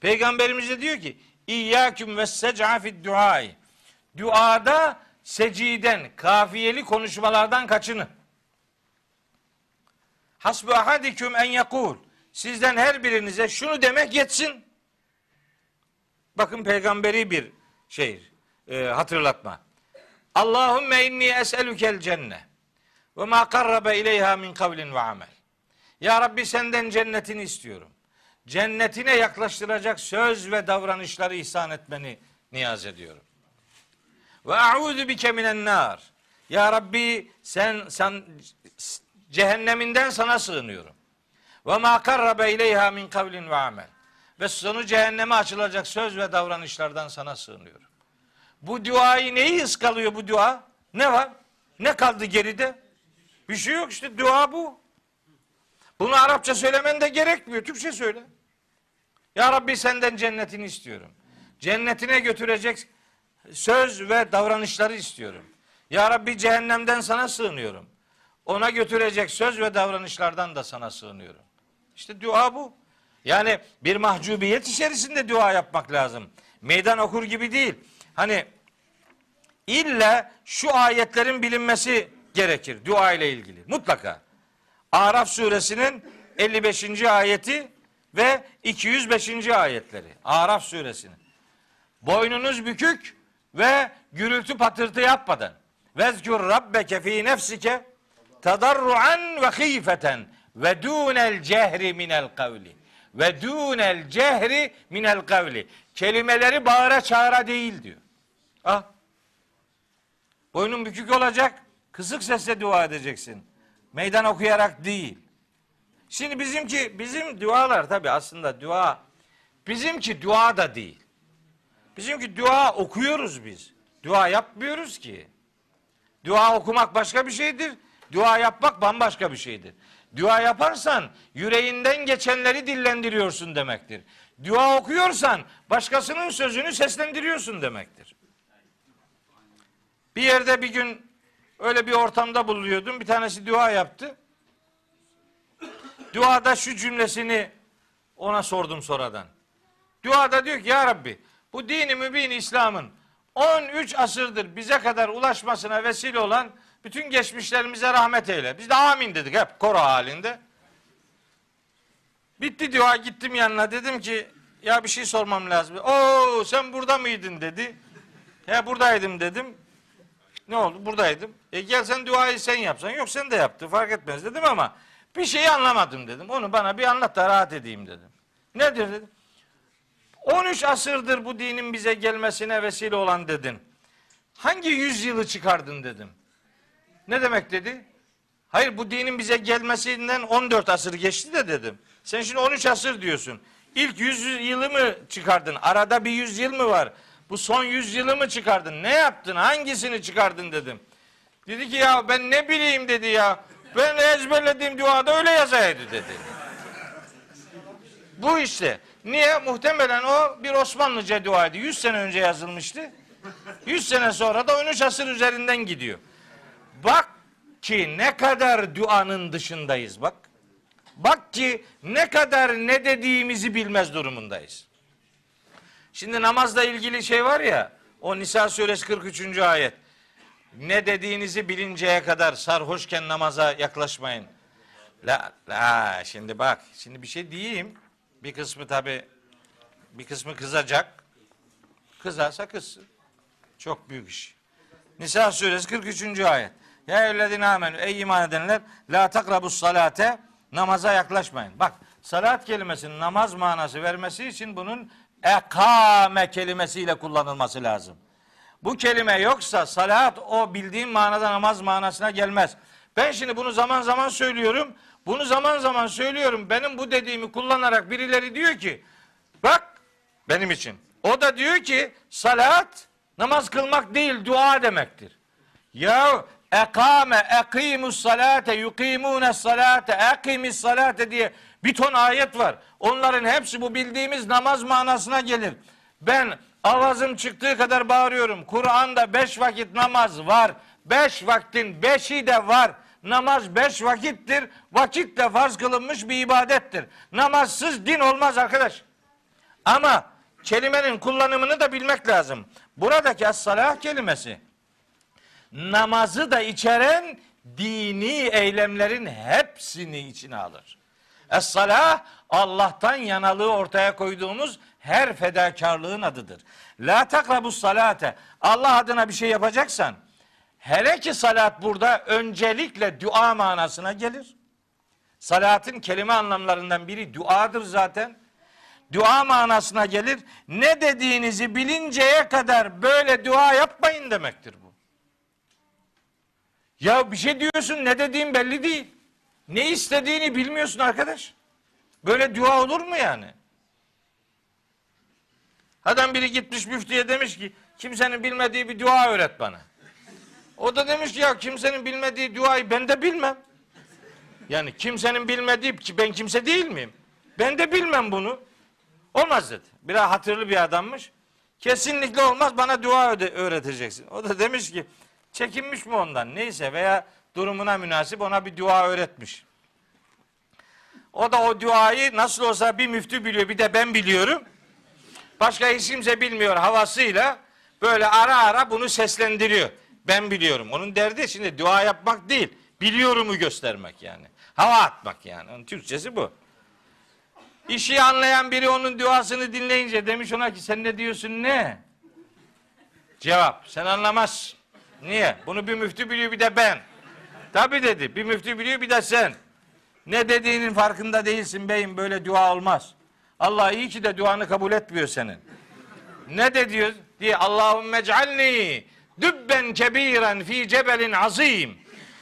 Peygamberimiz de diyor ki İyyâküm ve sec'a fid. Duada seciden, kafiyeli konuşmalardan kaçının. Hasbu ahadiküm en yakul. Sizden her birinize şunu demek yetsin. Bakın peygamberi bir şey e, hatırlatma. Allahümme inni es'elükel cenne ve ma karrabe ileyha min kavlin ve amel. Ya Rabbi senden cennetini istiyorum. Cennetine yaklaştıracak söz ve davranışları ihsan etmeni niyaz ediyorum. Ve a'udü bike minen nar. Ya Rabbi sen, sen cehenneminden sana sığınıyorum. Ve ma karrabe ileyha min kavlin ve amel. Ve sonu cehenneme açılacak söz ve davranışlardan sana sığınıyorum. Bu duayı neyi ıskalıyor bu dua? Ne var? Ne kaldı geride? Bir şey yok işte dua bu. Bunu Arapça söylemen de gerekmiyor. Türkçe söyle. Ya Rabbi senden cennetini istiyorum. Cennetine götürecek söz ve davranışları istiyorum. Ya Rabbi cehennemden sana sığınıyorum. Ona götürecek söz ve davranışlardan da sana sığınıyorum. İşte dua bu. Yani bir mahcubiyet içerisinde dua yapmak lazım. Meydan okur gibi değil. Hani illa şu ayetlerin bilinmesi gerekir dua ile ilgili. Mutlaka. Araf suresinin 55. ayeti ve 205. ayetleri. Araf suresinin. Boynunuz bükük ve gürültü patırtı yapmadan. Vezkur rabbeke fi nefsike tadarruan ve khifeten ve dunel cehri minel kavli ve dunel cehri minel kavli. Kelimeleri bağıra çağıra değil diyor. Ah. Boynun bükük olacak. Kısık sesle dua edeceksin. Meydan okuyarak değil. Şimdi bizimki bizim dualar tabi aslında dua bizimki dua da değil. Bizimki dua okuyoruz biz. Dua yapmıyoruz ki. Dua okumak başka bir şeydir. Dua yapmak bambaşka bir şeydir. Dua yaparsan yüreğinden geçenleri dillendiriyorsun demektir. Dua okuyorsan başkasının sözünü seslendiriyorsun demektir. Bir yerde bir gün öyle bir ortamda bulunuyordum. Bir tanesi dua yaptı. Duada şu cümlesini ona sordum sonradan. Duada diyor ki ya Rabbi bu dini mübin İslam'ın 13 asırdır bize kadar ulaşmasına vesile olan bütün geçmişlerimize rahmet eyle. Biz de amin dedik hep koro halinde. Bitti dua gittim yanına dedim ki ya bir şey sormam lazım. Oo sen burada mıydın dedi. Ya buradaydım dedim. Ne oldu? Buradaydım. E gel sen duayı sen yapsan. Yok sen de yaptı fark etmez dedim ama bir şeyi anlamadım dedim. Onu bana bir anlat da rahat edeyim dedim. Nedir dedim. 13 asırdır bu dinin bize gelmesine vesile olan dedin. Hangi yüzyılı çıkardın dedim. Ne demek dedi? Hayır bu dinin bize gelmesinden 14 asır geçti de dedim. Sen şimdi 13 asır diyorsun. İlk 100 yılı mı çıkardın? Arada bir 100 yıl mı var? Bu son 100 yılı mı çıkardın? Ne yaptın? Hangisini çıkardın dedim. Dedi ki ya ben ne bileyim dedi ya. Ben ezberlediğim duada öyle yazaydı dedi. Bu işte. Niye? Muhtemelen o bir Osmanlıca duaydı. 100 sene önce yazılmıştı. 100 sene sonra da 13 asır üzerinden gidiyor. Bak ki ne kadar duanın dışındayız bak. Bak ki ne kadar ne dediğimizi bilmez durumundayız. Şimdi namazla ilgili şey var ya, o Nisa suresi 43. ayet. Ne dediğinizi bilinceye kadar sarhoşken namaza yaklaşmayın. La, la şimdi bak, şimdi bir şey diyeyim. Bir kısmı tabi, bir kısmı kızacak. Kızarsa kızsın. Çok büyük iş. Nisa suresi 43. ayet. Ya eyyühellezine amenü ey iman edenler la takrabus salate namaza yaklaşmayın. Bak salat kelimesinin namaz manası vermesi için bunun ekame kelimesiyle kullanılması lazım. Bu kelime yoksa salat o bildiğin manada namaz manasına gelmez. Ben şimdi bunu zaman zaman söylüyorum. Bunu zaman zaman söylüyorum. Benim bu dediğimi kullanarak birileri diyor ki bak benim için. O da diyor ki salat namaz kılmak değil dua demektir. Ya ekame ekimus salate yukimune salate ekimis salate diye bir ton ayet var. Onların hepsi bu bildiğimiz namaz manasına gelir. Ben avazım çıktığı kadar bağırıyorum. Kur'an'da beş vakit namaz var. Beş vaktin beşi de var. Namaz beş vakittir. Vakit de farz kılınmış bir ibadettir. Namazsız din olmaz arkadaş. Ama kelimenin kullanımını da bilmek lazım. Buradaki as-salah kelimesi namazı da içeren dini eylemlerin hepsini içine alır. Es-salah Allah'tan yanalığı ortaya koyduğumuz her fedakarlığın adıdır. La takrabus salate. Allah adına bir şey yapacaksan Hele ki salat burada öncelikle dua manasına gelir. Salatın kelime anlamlarından biri duadır zaten. Dua manasına gelir. Ne dediğinizi bilinceye kadar böyle dua yapmayın demektir bu. Ya bir şey diyorsun ne dediğin belli değil. Ne istediğini bilmiyorsun arkadaş. Böyle dua olur mu yani? Adam biri gitmiş müftüye demiş ki kimsenin bilmediği bir dua öğret bana. O da demiş ki ya kimsenin bilmediği duayı ben de bilmem. Yani kimsenin bilmediği ki ben kimse değil miyim? Ben de bilmem bunu. Olmaz dedi. Biraz hatırlı bir adammış. Kesinlikle olmaz bana dua öğreteceksin. O da demiş ki çekinmiş mi ondan neyse veya durumuna münasip ona bir dua öğretmiş. O da o duayı nasıl olsa bir müftü biliyor bir de ben biliyorum. Başka hiç kimse bilmiyor havasıyla böyle ara ara bunu seslendiriyor. Ben biliyorum. Onun derdi şimdi dua yapmak değil. Biliyorumu göstermek yani. Hava atmak yani. Onun Türkçesi bu. İşi anlayan biri onun duasını dinleyince demiş ona ki sen ne diyorsun ne? Cevap sen anlamazsın. Niye? Bunu bir müftü biliyor bir de ben. Tabi dedi bir müftü biliyor bir de sen. Ne dediğinin farkında değilsin beyim böyle dua olmaz. Allah iyi ki de duanı kabul etmiyor senin. Ne de diyor? Diye Allahümme ec'alni dübben kebiren fi cebelin azim.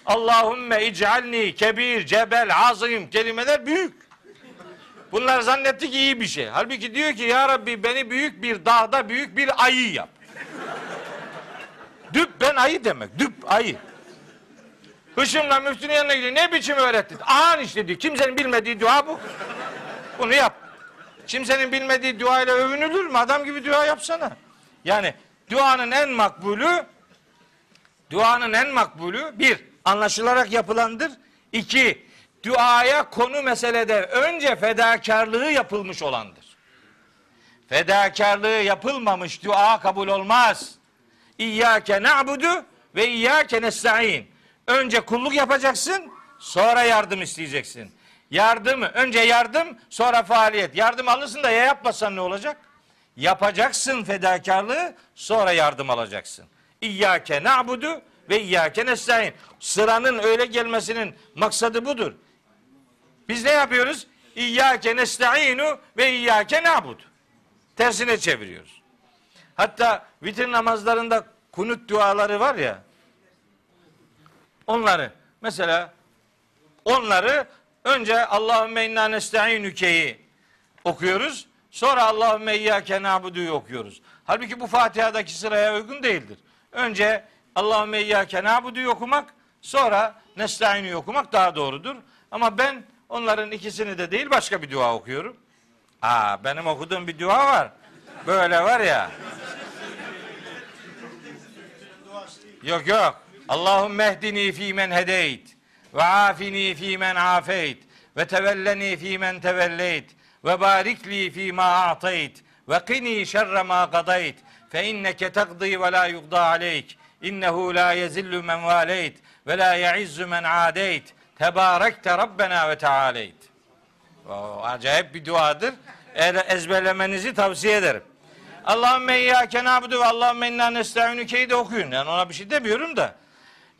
Allahümme ic'alni kebir cebel azim. Kelimeler büyük. Bunlar zannetti ki iyi bir şey. Halbuki diyor ki ya Rabbi beni büyük bir dağda büyük bir ayı yap. Düp ben ayı demek. Düp ayı. Hışımla müftünün yanına gidiyor. Ne biçim öğrettin? Ahan işte diyor. Kimsenin bilmediği dua bu. Bunu yap. Kimsenin bilmediği duayla övünülür mü? Adam gibi dua yapsana. Yani duanın en makbulü duanın en makbulü bir anlaşılarak yapılandır. İki duaya konu meselede önce fedakarlığı yapılmış olandır. Fedakarlığı yapılmamış dua kabul olmaz. İyyâke na'budu ve iyyâke nesta'in. Önce kulluk yapacaksın, sonra yardım isteyeceksin. Yardımı, önce yardım, sonra faaliyet. Yardım alırsın da ya yapmasan ne olacak? Yapacaksın fedakarlığı, sonra yardım alacaksın. İyyâke na'budu ve iyyâke nesta'in. Sıranın öyle gelmesinin maksadı budur. Biz ne yapıyoruz? İyyâke nesta'inu ve iyyâke na'budu. Tersine çeviriyoruz. Hatta vitir namazlarında kunut duaları var ya. Onları mesela onları önce Allahümme inna nesta'inuke'yi okuyoruz. Sonra Allahümme iyyâke na'budu'yu okuyoruz. Halbuki bu Fatiha'daki sıraya uygun değildir. Önce Allahümme iyyâke na'budu'yu okumak, sonra nesta'inu'yu okumak daha doğrudur. Ama ben onların ikisini de değil başka bir dua okuyorum. Aa benim okuduğum bir dua var. Böyle var ya. Yok yok. Allahümme ehdini fi men hedeyt ve afini fi men afeyt ve tevelleni fi men tevelleyt ve barik li fi ma a'tayt ve qini şerre ma qadayt fe inneke takdi ve la yugda aleyk innehu la yezillu men valeyt ve la ya'izzu men adeyt tebarekte rabbena ve tealeyt. Acayip bir duadır. Ezberlemenizi tavsiye ederim. Allahümme iyyâke na'budu ve Allahümme inna nesta'inüke'yi de okuyun. Yani ona bir şey demiyorum da.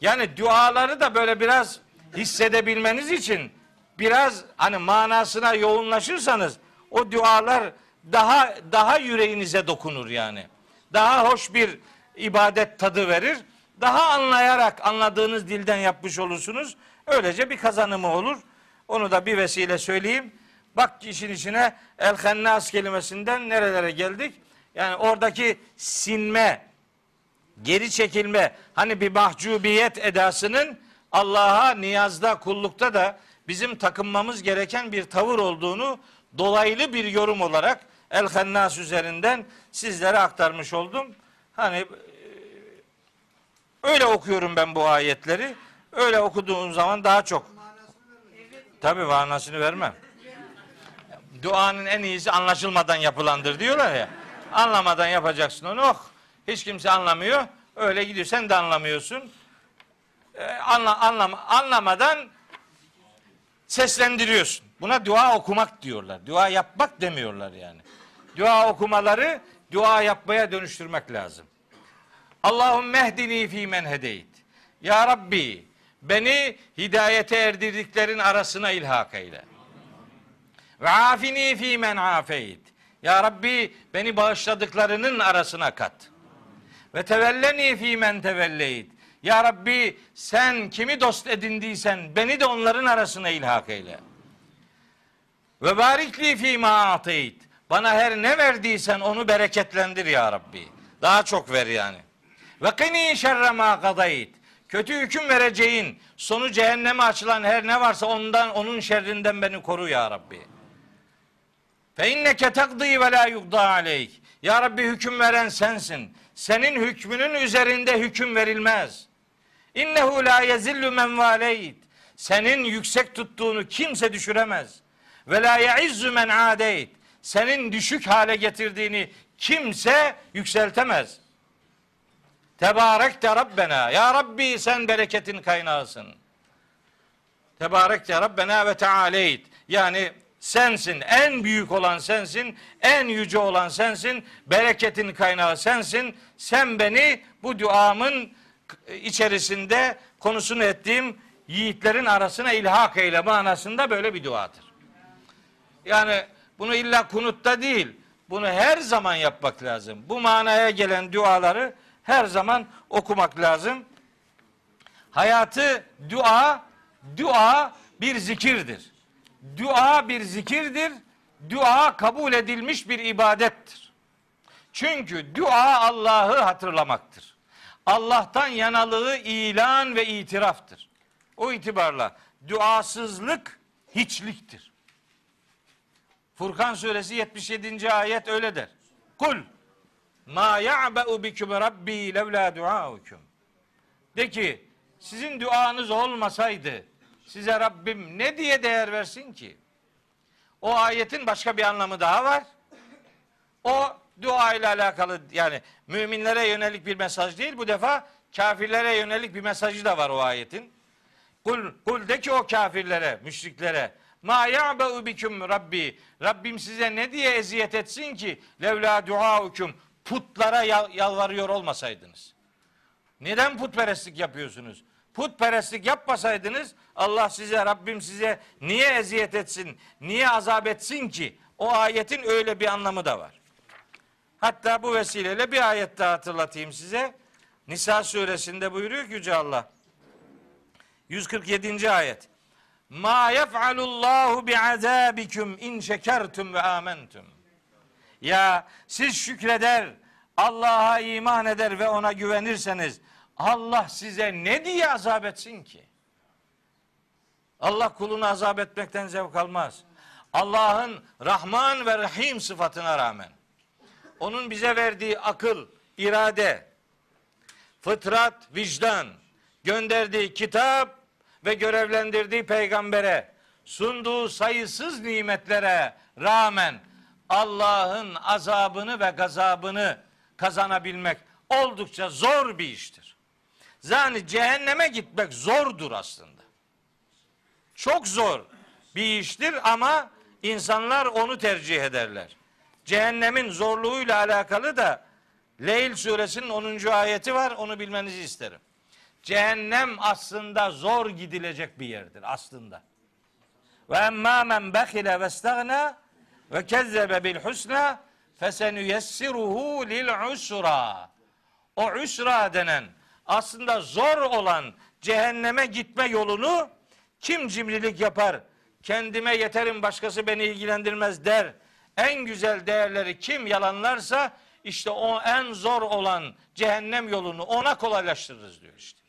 Yani duaları da böyle biraz hissedebilmeniz için biraz hani manasına yoğunlaşırsanız o dualar daha daha yüreğinize dokunur yani. Daha hoş bir ibadet tadı verir. Daha anlayarak anladığınız dilden yapmış olursunuz. Öylece bir kazanımı olur. Onu da bir vesile söyleyeyim. Bak işin içine el hennas kelimesinden nerelere geldik? Yani oradaki sinme, geri çekilme, hani bir mahcubiyet edasının Allah'a niyazda, kullukta da bizim takınmamız gereken bir tavır olduğunu dolaylı bir yorum olarak El Hennas üzerinden sizlere aktarmış oldum. Hani e, öyle okuyorum ben bu ayetleri. Öyle okuduğum zaman daha çok. Tabii manasını vermem. Duanın en iyisi anlaşılmadan yapılandır diyorlar ya. Anlamadan yapacaksın onu. Oh, hiç kimse anlamıyor. Öyle gidiyor. Sen de anlamıyorsun. Ee, anla, anlama, anlamadan seslendiriyorsun. Buna dua okumak diyorlar. Dua yapmak demiyorlar yani. Dua okumaları dua yapmaya dönüştürmek lazım. Allahümme ehdini fi men hedeyt Ya Rabbi beni hidayete erdirdiklerin arasına ilhak eyle. Ve afini fi men afeyt. Ya Rabbi beni bağışladıklarının arasına kat. Ve tevelleni fi men tevelleyt. Ya Rabbi sen kimi dost edindiysen beni de onların arasına ilhak eyle. Ve barikli fi ma ateyt. Bana her ne verdiysen onu bereketlendir ya Rabbi. Daha çok ver yani. Ve kini şerre ma kadayt. Kötü hüküm vereceğin, sonu cehenneme açılan her ne varsa ondan onun şerrinden beni koru ya Rabbi. Fe inneke takdi ve la yugda aleyk. Ya Rabbi hüküm veren sensin. Senin hükmünün üzerinde hüküm verilmez. İnnehu la yezillu men valeyt. Senin yüksek tuttuğunu kimse düşüremez. Ve la yeizzu men adeyt. Senin düşük hale getirdiğini kimse yükseltemez. Tebarek de Rabbena. Ya Rabbi sen bereketin kaynağısın. Tebarek de Rabbena ve Tealeyt. Yani sensin. En büyük olan sensin. En yüce olan sensin. Bereketin kaynağı sensin. Sen beni bu duamın içerisinde konusunu ettiğim yiğitlerin arasına ilhak eyle manasında böyle bir duadır. Yani bunu illa kunutta değil, bunu her zaman yapmak lazım. Bu manaya gelen duaları her zaman okumak lazım. Hayatı dua, dua bir zikirdir. Dua bir zikirdir. Dua kabul edilmiş bir ibadettir. Çünkü dua Allah'ı hatırlamaktır. Allah'tan yanalığı ilan ve itiraftır. O itibarla duasızlık hiçliktir. Furkan suresi 77. ayet öyle der. Kul ma ya'be'u bikum rabbi levla duaukum. De ki sizin duanız olmasaydı size Rabbim ne diye değer versin ki? O ayetin başka bir anlamı daha var. O dua ile alakalı yani müminlere yönelik bir mesaj değil bu defa kafirlere yönelik bir mesajı da var o ayetin. Kul, kul de ki o kafirlere, müşriklere Ma ya'be'u bikum Rabbi. Rabbim size ne diye eziyet etsin ki levla duaukum putlara yalvarıyor olmasaydınız. Neden putperestlik yapıyorsunuz? Putperestlik yapmasaydınız Allah size Rabbim size niye eziyet etsin, niye azap etsin ki? O ayetin öyle bir anlamı da var. Hatta bu vesileyle bir ayet daha hatırlatayım size. Nisa suresinde buyuruyor ki Yüce Allah. 147. ayet. Ma yef'alullahu bi'azabikum in şekertum ve amentum. Ya siz şükreder, Allah'a iman eder ve ona güvenirseniz Allah size ne diye azap etsin ki? Allah kulunu azap etmekten zevk almaz. Allah'ın Rahman ve Rahim sıfatına rağmen onun bize verdiği akıl, irade, fıtrat, vicdan, gönderdiği kitap ve görevlendirdiği peygambere, sunduğu sayısız nimetlere rağmen Allah'ın azabını ve gazabını kazanabilmek oldukça zor bir iştir. Yani cehenneme gitmek zordur aslında. Çok zor bir iştir ama insanlar onu tercih ederler. Cehennemin zorluğuyla alakalı da Leyl suresinin 10. ayeti var. Onu bilmenizi isterim. Cehennem aslında zor gidilecek bir yerdir aslında. Ve emmâ men bekile ve stagna ve kezzebe bil husna fesenüyessiruhu lil usra. O usra denen aslında zor olan cehenneme gitme yolunu kim cimrilik yapar? Kendime yeterim başkası beni ilgilendirmez der. En güzel değerleri kim yalanlarsa işte o en zor olan cehennem yolunu ona kolaylaştırırız diyor işte.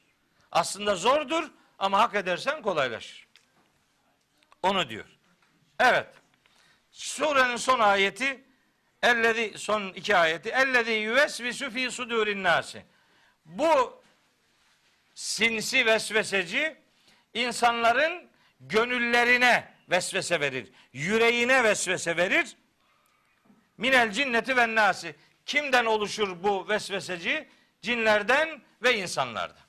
Aslında zordur ama hak edersen kolaylaşır. Onu diyor. Evet. Surenin son ayeti ellezi son iki ayeti ellezi yüvesvisu fi sudurin nasi. Bu sinsi vesveseci insanların gönüllerine vesvese verir. Yüreğine vesvese verir. Minel cinneti ve nasi. Kimden oluşur bu vesveseci? Cinlerden ve insanlardan.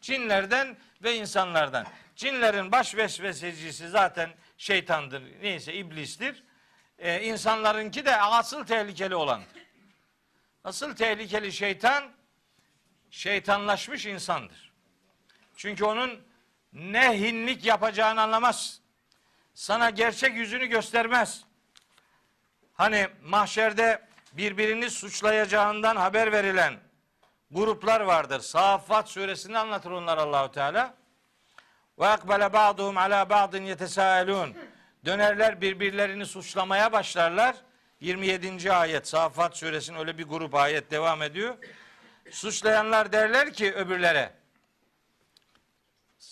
Cinlerden ve insanlardan. Cinlerin baş vesvesecisi zaten şeytandır, neyse iblistir. Ee, insanlarınki de asıl tehlikeli olandır. Asıl tehlikeli şeytan, şeytanlaşmış insandır. Çünkü onun ne hinlik yapacağını anlamaz. Sana gerçek yüzünü göstermez. Hani mahşerde birbirini suçlayacağından haber verilen gruplar vardır. Saffat suresinde anlatır onlar Allahu Teala. Ve akbele ba'duhum ala ba'din yetesaelun. Dönerler birbirlerini suçlamaya başlarlar. 27. ayet Saffat suresinin öyle bir grup ayet devam ediyor. Suçlayanlar derler ki öbürlere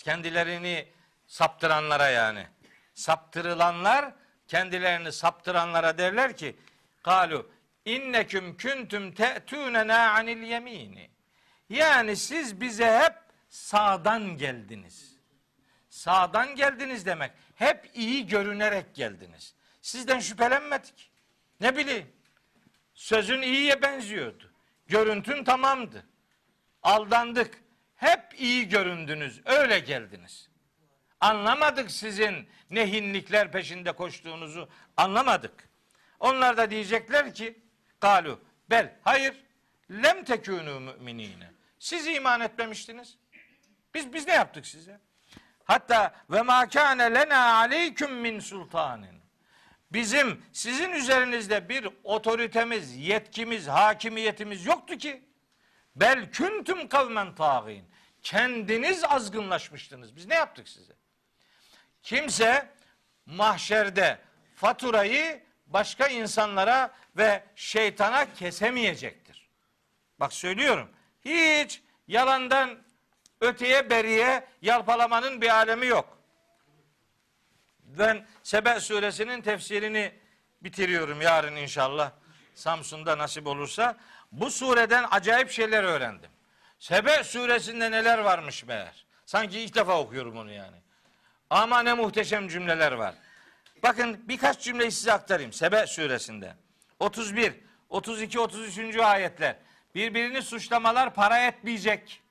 kendilerini saptıranlara yani. Saptırılanlar kendilerini saptıranlara derler ki kalu inneküm küntüm te'tûnena anil yemini. Yani siz bize hep sağdan geldiniz. Sağdan geldiniz demek. Hep iyi görünerek geldiniz. Sizden şüphelenmedik. Ne bileyim. Sözün iyiye benziyordu. Görüntün tamamdı. Aldandık. Hep iyi göründünüz. Öyle geldiniz. Anlamadık sizin nehinlikler peşinde koştuğunuzu. Anlamadık. Onlar da diyecekler ki galu bel hayır lem tekunu müminine. Siz iman etmemiştiniz. Biz biz ne yaptık size? Hatta ve ma kana lena aleyküm min sultanin. Bizim sizin üzerinizde bir otoritemiz, yetkimiz, hakimiyetimiz yoktu ki. Bel küntüm kavmen tağin. Kendiniz azgınlaşmıştınız. Biz ne yaptık size? Kimse mahşerde faturayı başka insanlara ve şeytana kesemeyecektir. Bak söylüyorum. Hiç yalandan öteye beriye yalpalamanın bir alemi yok. Ben Sebe suresinin tefsirini bitiriyorum yarın inşallah. Samsun'da nasip olursa. Bu sureden acayip şeyler öğrendim. Sebe suresinde neler varmış meğer. Sanki ilk defa okuyorum onu yani. Ama ne muhteşem cümleler var. Bakın birkaç cümleyi size aktarayım. Sebe suresinde. 31, 32, 33. ayetler. Birbirini suçlamalar para etmeyecek.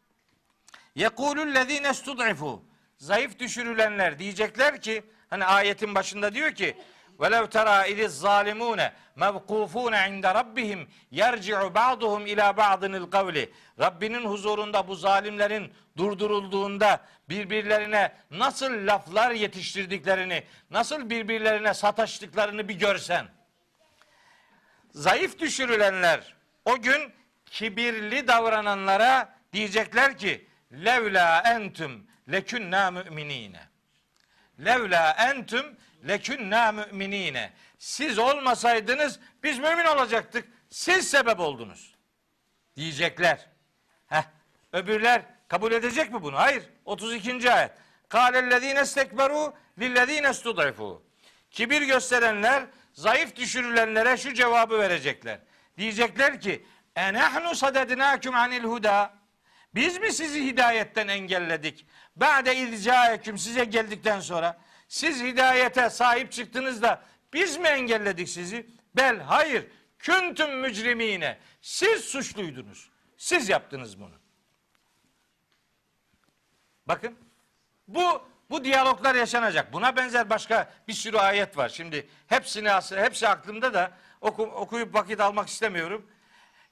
Yekulüllezine stud'ifu. Zayıf düşürülenler diyecekler ki hani ayetin başında diyor ki velev tera iliz zalimune mevkufune inde rabbihim yerci'u ba'duhum ila ba'dinil kavli. Rabbinin huzurunda bu zalimlerin durdurulduğunda birbirlerine nasıl laflar yetiştirdiklerini, nasıl birbirlerine sataştıklarını bir görsen. Zayıf düşürülenler o gün kibirli davrananlara diyecekler ki levla entüm lekünna müminine. Levla entüm lekünna müminine. Siz olmasaydınız biz mümin olacaktık. Siz sebep oldunuz. Diyecekler. Heh. Öbürler kabul edecek mi bunu? Hayır. 32. ayet. Kâlellezîne estekberû lillezîne estud'ifû. Kibir gösterenler zayıf düşürülenlere şu cevabı verecekler. Diyecekler ki enehnu sadednâküm anil huda. Biz mi sizi hidayetten engelledik? Ba'de izcaeküm size geldikten sonra siz hidayete sahip çıktınız da biz mi engelledik sizi? Bel hayır. Küntüm mücrimine. Siz suçluydunuz. Siz yaptınız bunu. Bakın bu bu diyaloglar yaşanacak. Buna benzer başka bir sürü ayet var. Şimdi hepsini hepsi aklımda da oku, okuyup vakit almak istemiyorum.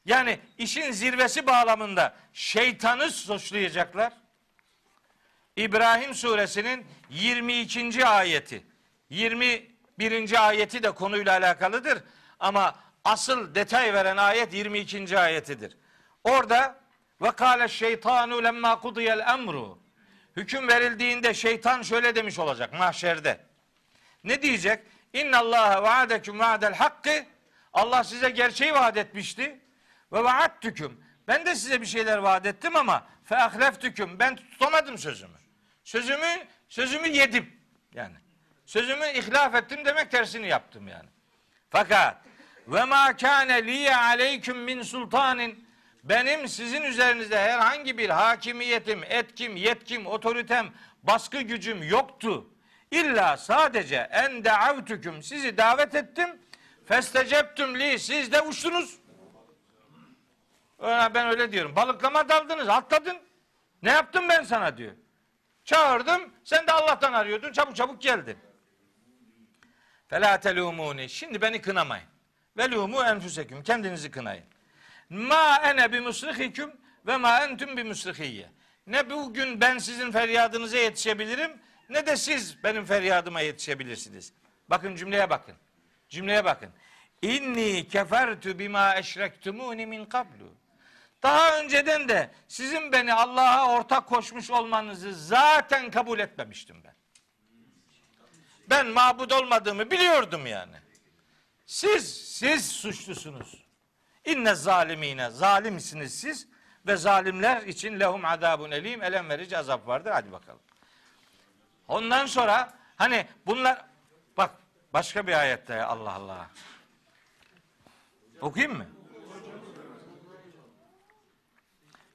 Yani işin zirvesi bağlamında şeytanı suçlayacaklar. İbrahim suresinin 22. ayeti. 21. ayeti de konuyla alakalıdır. Ama asıl detay veren ayet 22. ayetidir. Orada ve kâle şeytanu lemma kudiyel emru. Hüküm verildiğinde şeytan şöyle demiş olacak mahşerde. Ne diyecek? İnna Allah vaadeküm vaadel hakkı. Allah size gerçeği vaat etmişti. Ve vaattüküm. Ben de size bir şeyler vaat ettim ama fe ahleftüküm. Ben tutamadım sözümü. Sözümü sözümü yedim. Yani sözümü ihlaf ettim demek tersini yaptım yani. Fakat ve ma kâne liye aleyküm min sultanin benim sizin üzerinizde herhangi bir hakimiyetim, etkim, yetkim, otoritem, baskı gücüm yoktu. İlla sadece en daavtüküm sizi davet ettim. Festeceptüm li siz de uçtunuz. Ben öyle diyorum. Balıklama daldınız, atladın. Ne yaptım ben sana diyor. Çağırdım, sen de Allah'tan arıyordun, çabuk çabuk geldin. Fela telumuni. Şimdi beni kınamayın. Velumu enfuseküm. Kendinizi kınayın. Ma ene bi musrihiküm ve ma entum bi musrihiyye. ne bugün ben sizin feryadınıza yetişebilirim ne de siz benim feryadıma yetişebilirsiniz. Bakın cümleye bakın. Cümleye bakın. İnni kefertu bima eşrektumuni min kablu. Daha önceden de sizin beni Allah'a ortak koşmuş olmanızı zaten kabul etmemiştim ben. Ben mabud olmadığımı biliyordum yani. Siz, siz suçlusunuz. İnne zalimine, zalimsiniz siz ve zalimler için lehum azabun elim, elem verici azap vardır. Hadi bakalım. Ondan sonra hani bunlar bak başka bir ayette Allah Allah. Okuyayım mı?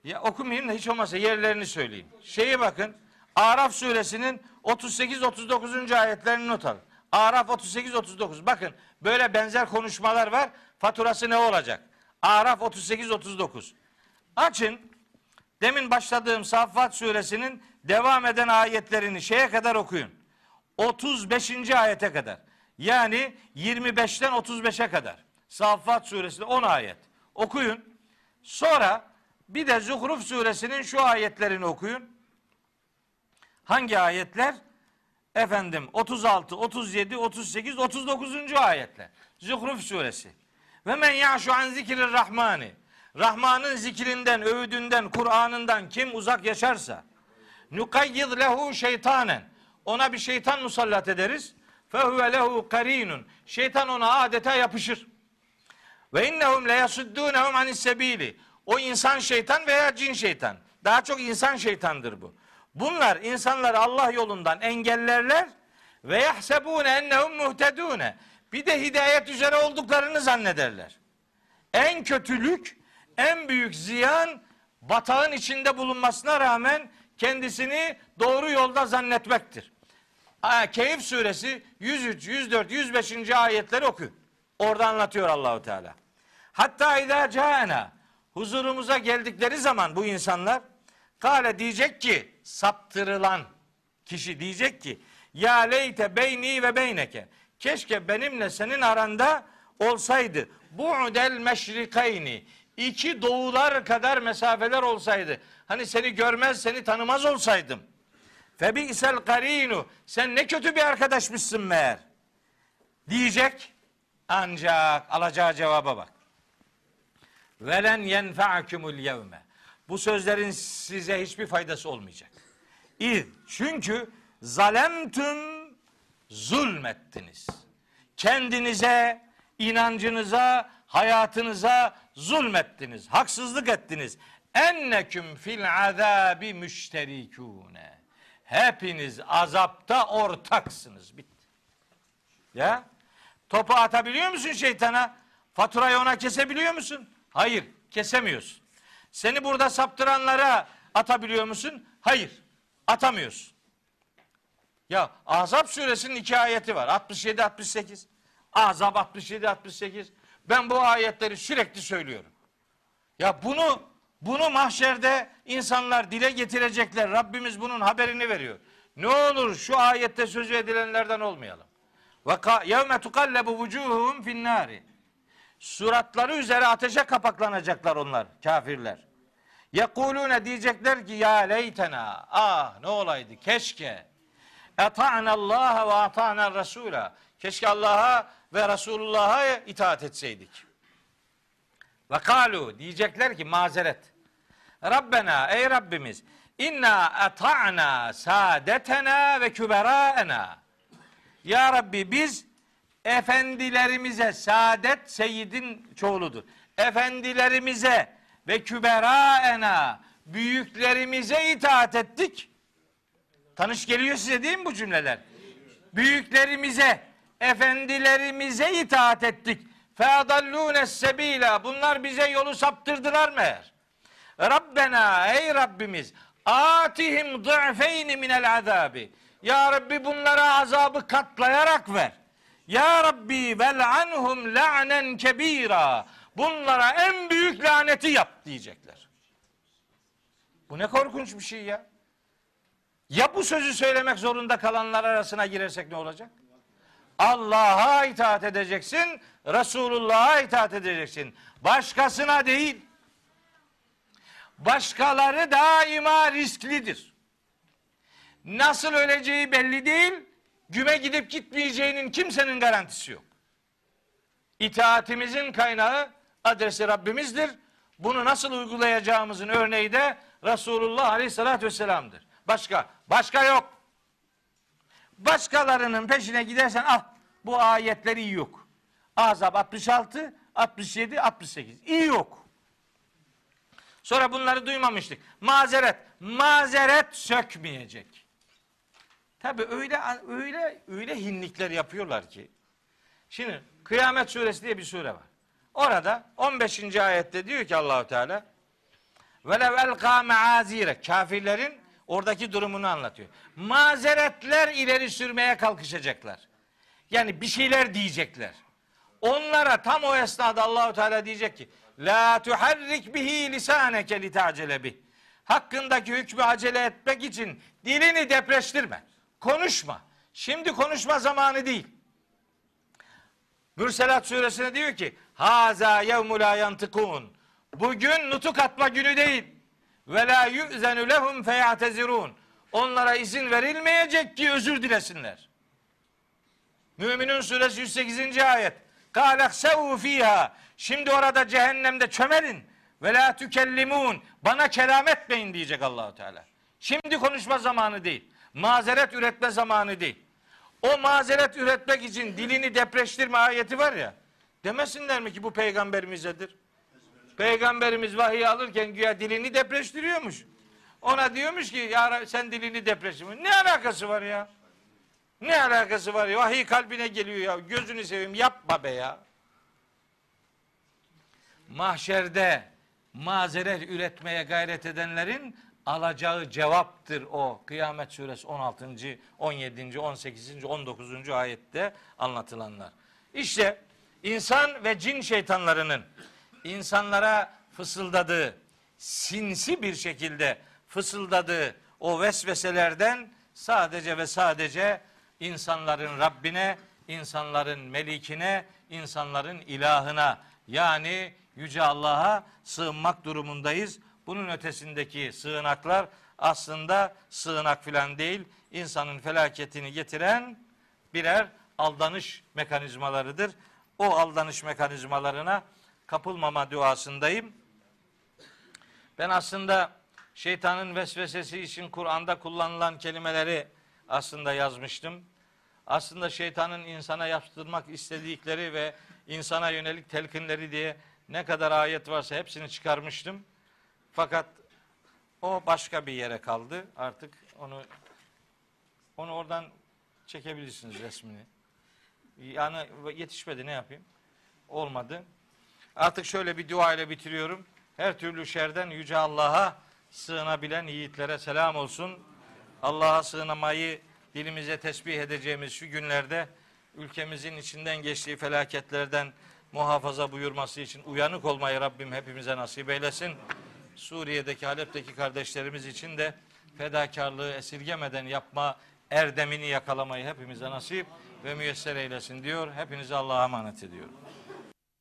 Ya okumayayım da hiç olmazsa yerlerini söyleyeyim. Şeye bakın. Araf suresinin 38-39. ayetlerini not alın. Araf 38-39. Bakın böyle benzer konuşmalar var. Faturası ne olacak? Araf 38-39. Açın. Demin başladığım Saffat suresinin devam eden ayetlerini şeye kadar okuyun. 35. ayete kadar. Yani 25'ten 35'e kadar. Saffat suresinde 10 ayet. Okuyun. Sonra bir de Zuhruf suresinin şu ayetlerini okuyun. Hangi ayetler? Efendim 36, 37, 38, 39. ayetler. Zuhruf suresi. Ve men ya'şu an zikrir rahmani. Rahman'ın zikrinden, övdünden, Kur'an'ından kim uzak yaşarsa nukayyid lehu şeytanen. Ona bir şeytan musallat ederiz. Fehuve lehu karinun. Şeytan ona adeta yapışır. Ve innehum le yasuddunhum anis. O insan şeytan veya cin şeytan. Daha çok insan şeytandır bu. Bunlar insanları Allah yolundan engellerler ve yahsebune ennehum muhtedune. Bir de hidayet üzere olduklarını zannederler. En kötülük, en büyük ziyan batağın içinde bulunmasına rağmen kendisini doğru yolda zannetmektir. Keyif suresi 103, 104, 105. ayetleri okuyun. Orada anlatıyor Allahu Teala. Hatta idâ câena huzurumuza geldikleri zaman bu insanlar kale diyecek ki saptırılan kişi diyecek ki ya leyte beyni ve beyneke keşke benimle senin aranda olsaydı. Bu'del meşrikayni iki doğular kadar mesafeler olsaydı. Hani seni görmez seni tanımaz olsaydım. Febi isel karinu sen ne kötü bir arkadaşmışsın meğer. diyecek. Ancak alacağı cevaba bak Velen yenfa'kumul yevme. Bu sözlerin size hiçbir faydası olmayacak. İz çünkü zalemtüm zulmettiniz. Kendinize, inancınıza, hayatınıza zulmettiniz. Haksızlık ettiniz. Enneküm fil azabi müşterikune. Hepiniz azapta ortaksınız. Bitti. Ya? Topu atabiliyor musun şeytana? Faturayı ona kesebiliyor musun? Hayır, kesemiyorsun. Seni burada saptıranlara atabiliyor musun? Hayır, atamıyorsun. Ya Ahzab suresinin iki ayeti var. 67-68. Ahzab 67-68. Ben bu ayetleri sürekli söylüyorum. Ya bunu bunu mahşerde insanlar dile getirecekler. Rabbimiz bunun haberini veriyor. Ne olur şu ayette sözü edilenlerden olmayalım. Ve yevme tukallabu vucuhum finnari. Suratları üzere ateşe kapaklanacaklar onlar kafirler. Yekulune diyecekler ki ya leytena ah ne olaydı keşke eta'na Allah ve ata'na Resul'a keşke Allah'a ve Resulullah'a itaat etseydik. Ve kalu diyecekler ki mazeret. Rabbena ey Rabbimiz inna eta'na saadetena ve küberaena. Ya Rabbi biz efendilerimize saadet seyyidin çoğuludur. Efendilerimize ve küberaena büyüklerimize itaat ettik. Tanış geliyor size değil mi bu cümleler? Büyüklerimize, efendilerimize itaat ettik. Feadallûne sebîlâ. Bunlar bize yolu saptırdılar mı? Rabbena ey Rabbimiz atihim dı'feyni minel azabi. Ya Rabbi bunlara azabı katlayarak ver. Ya Rabbi vel anhum la'nen kebira. Bunlara en büyük laneti yap diyecekler. Bu ne korkunç bir şey ya. Ya bu sözü söylemek zorunda kalanlar arasına girersek ne olacak? Allah'a itaat edeceksin, Resulullah'a itaat edeceksin. Başkasına değil. Başkaları daima risklidir. Nasıl öleceği belli değil, güme gidip gitmeyeceğinin kimsenin garantisi yok. İtaatimizin kaynağı adresi Rabbimizdir. Bunu nasıl uygulayacağımızın örneği de Resulullah Aleyhisselatü Vesselam'dır. Başka, başka yok. Başkalarının peşine gidersen ah bu ayetleri iyi yok. Azap 66, 67, 68. İyi yok. Sonra bunları duymamıştık. Mazeret, mazeret sökmeyecek. Tabi öyle öyle öyle hinlikler yapıyorlar ki. Şimdi Kıyamet Suresi diye bir sure var. Orada 15. ayette diyor ki Allahu Teala ve lev elqa meazire kafirlerin oradaki durumunu anlatıyor. Mazeretler ileri sürmeye kalkışacaklar. Yani bir şeyler diyecekler. Onlara tam o esnada Allahu Teala diyecek ki la tuharrik bihi lisaneke li ta'cele bih. Hakkındaki hükmü acele etmek için dilini depreştirme. Konuşma. Şimdi konuşma zamanı değil. Mürselat suresine diyor ki Haza yevmu la yantıkun. Bugün nutuk atma günü değil. Ve la yu'zenu lehum feyatezirun. Onlara izin verilmeyecek ki özür dilesinler. Müminun suresi 108. ayet. Kâleksevu fiha. Şimdi orada cehennemde çömelin. Ve la tükellimun. Bana kelam etmeyin diyecek Allahu Teala. Şimdi konuşma zamanı değil. Mazeret üretme zamanı değil. O mazeret üretmek için dilini depreştirme ayeti var ya. Demesinler mi ki bu peygamberimizedir? Peygamberimiz vahiy alırken güya dilini depreştiriyormuş. Ona diyormuş ki ya sen dilini depreştirme. Ne alakası var ya? Ne alakası var ya? Vahiy kalbine geliyor ya. Gözünü seveyim yapma be ya. Mahşerde mazeret üretmeye gayret edenlerin alacağı cevaptır o. Kıyamet suresi 16. 17. 18. 19. ayette anlatılanlar. İşte insan ve cin şeytanlarının insanlara fısıldadığı, sinsi bir şekilde fısıldadığı o vesveselerden sadece ve sadece insanların Rabbine, insanların melikine, insanların ilahına yani Yüce Allah'a sığınmak durumundayız. Bunun ötesindeki sığınaklar aslında sığınak filan değil, insanın felaketini getiren birer aldanış mekanizmalarıdır. O aldanış mekanizmalarına kapılmama duasındayım. Ben aslında şeytanın vesvesesi için Kur'an'da kullanılan kelimeleri aslında yazmıştım. Aslında şeytanın insana yaptırmak istedikleri ve insana yönelik telkinleri diye ne kadar ayet varsa hepsini çıkarmıştım. Fakat o başka bir yere kaldı. Artık onu onu oradan çekebilirsiniz resmini. Yani yetişmedi ne yapayım? Olmadı. Artık şöyle bir dua ile bitiriyorum. Her türlü şerden yüce Allah'a sığınabilen yiğitlere selam olsun. Allah'a sığınamayı dilimize tesbih edeceğimiz şu günlerde ülkemizin içinden geçtiği felaketlerden muhafaza buyurması için uyanık olmayı Rabbim hepimize nasip eylesin. Suriye'deki Halep'teki kardeşlerimiz için de fedakarlığı esirgemeden yapma erdemini yakalamayı hepimize nasip ve müyesser eylesin diyor. Hepinizi Allah'a emanet ediyorum.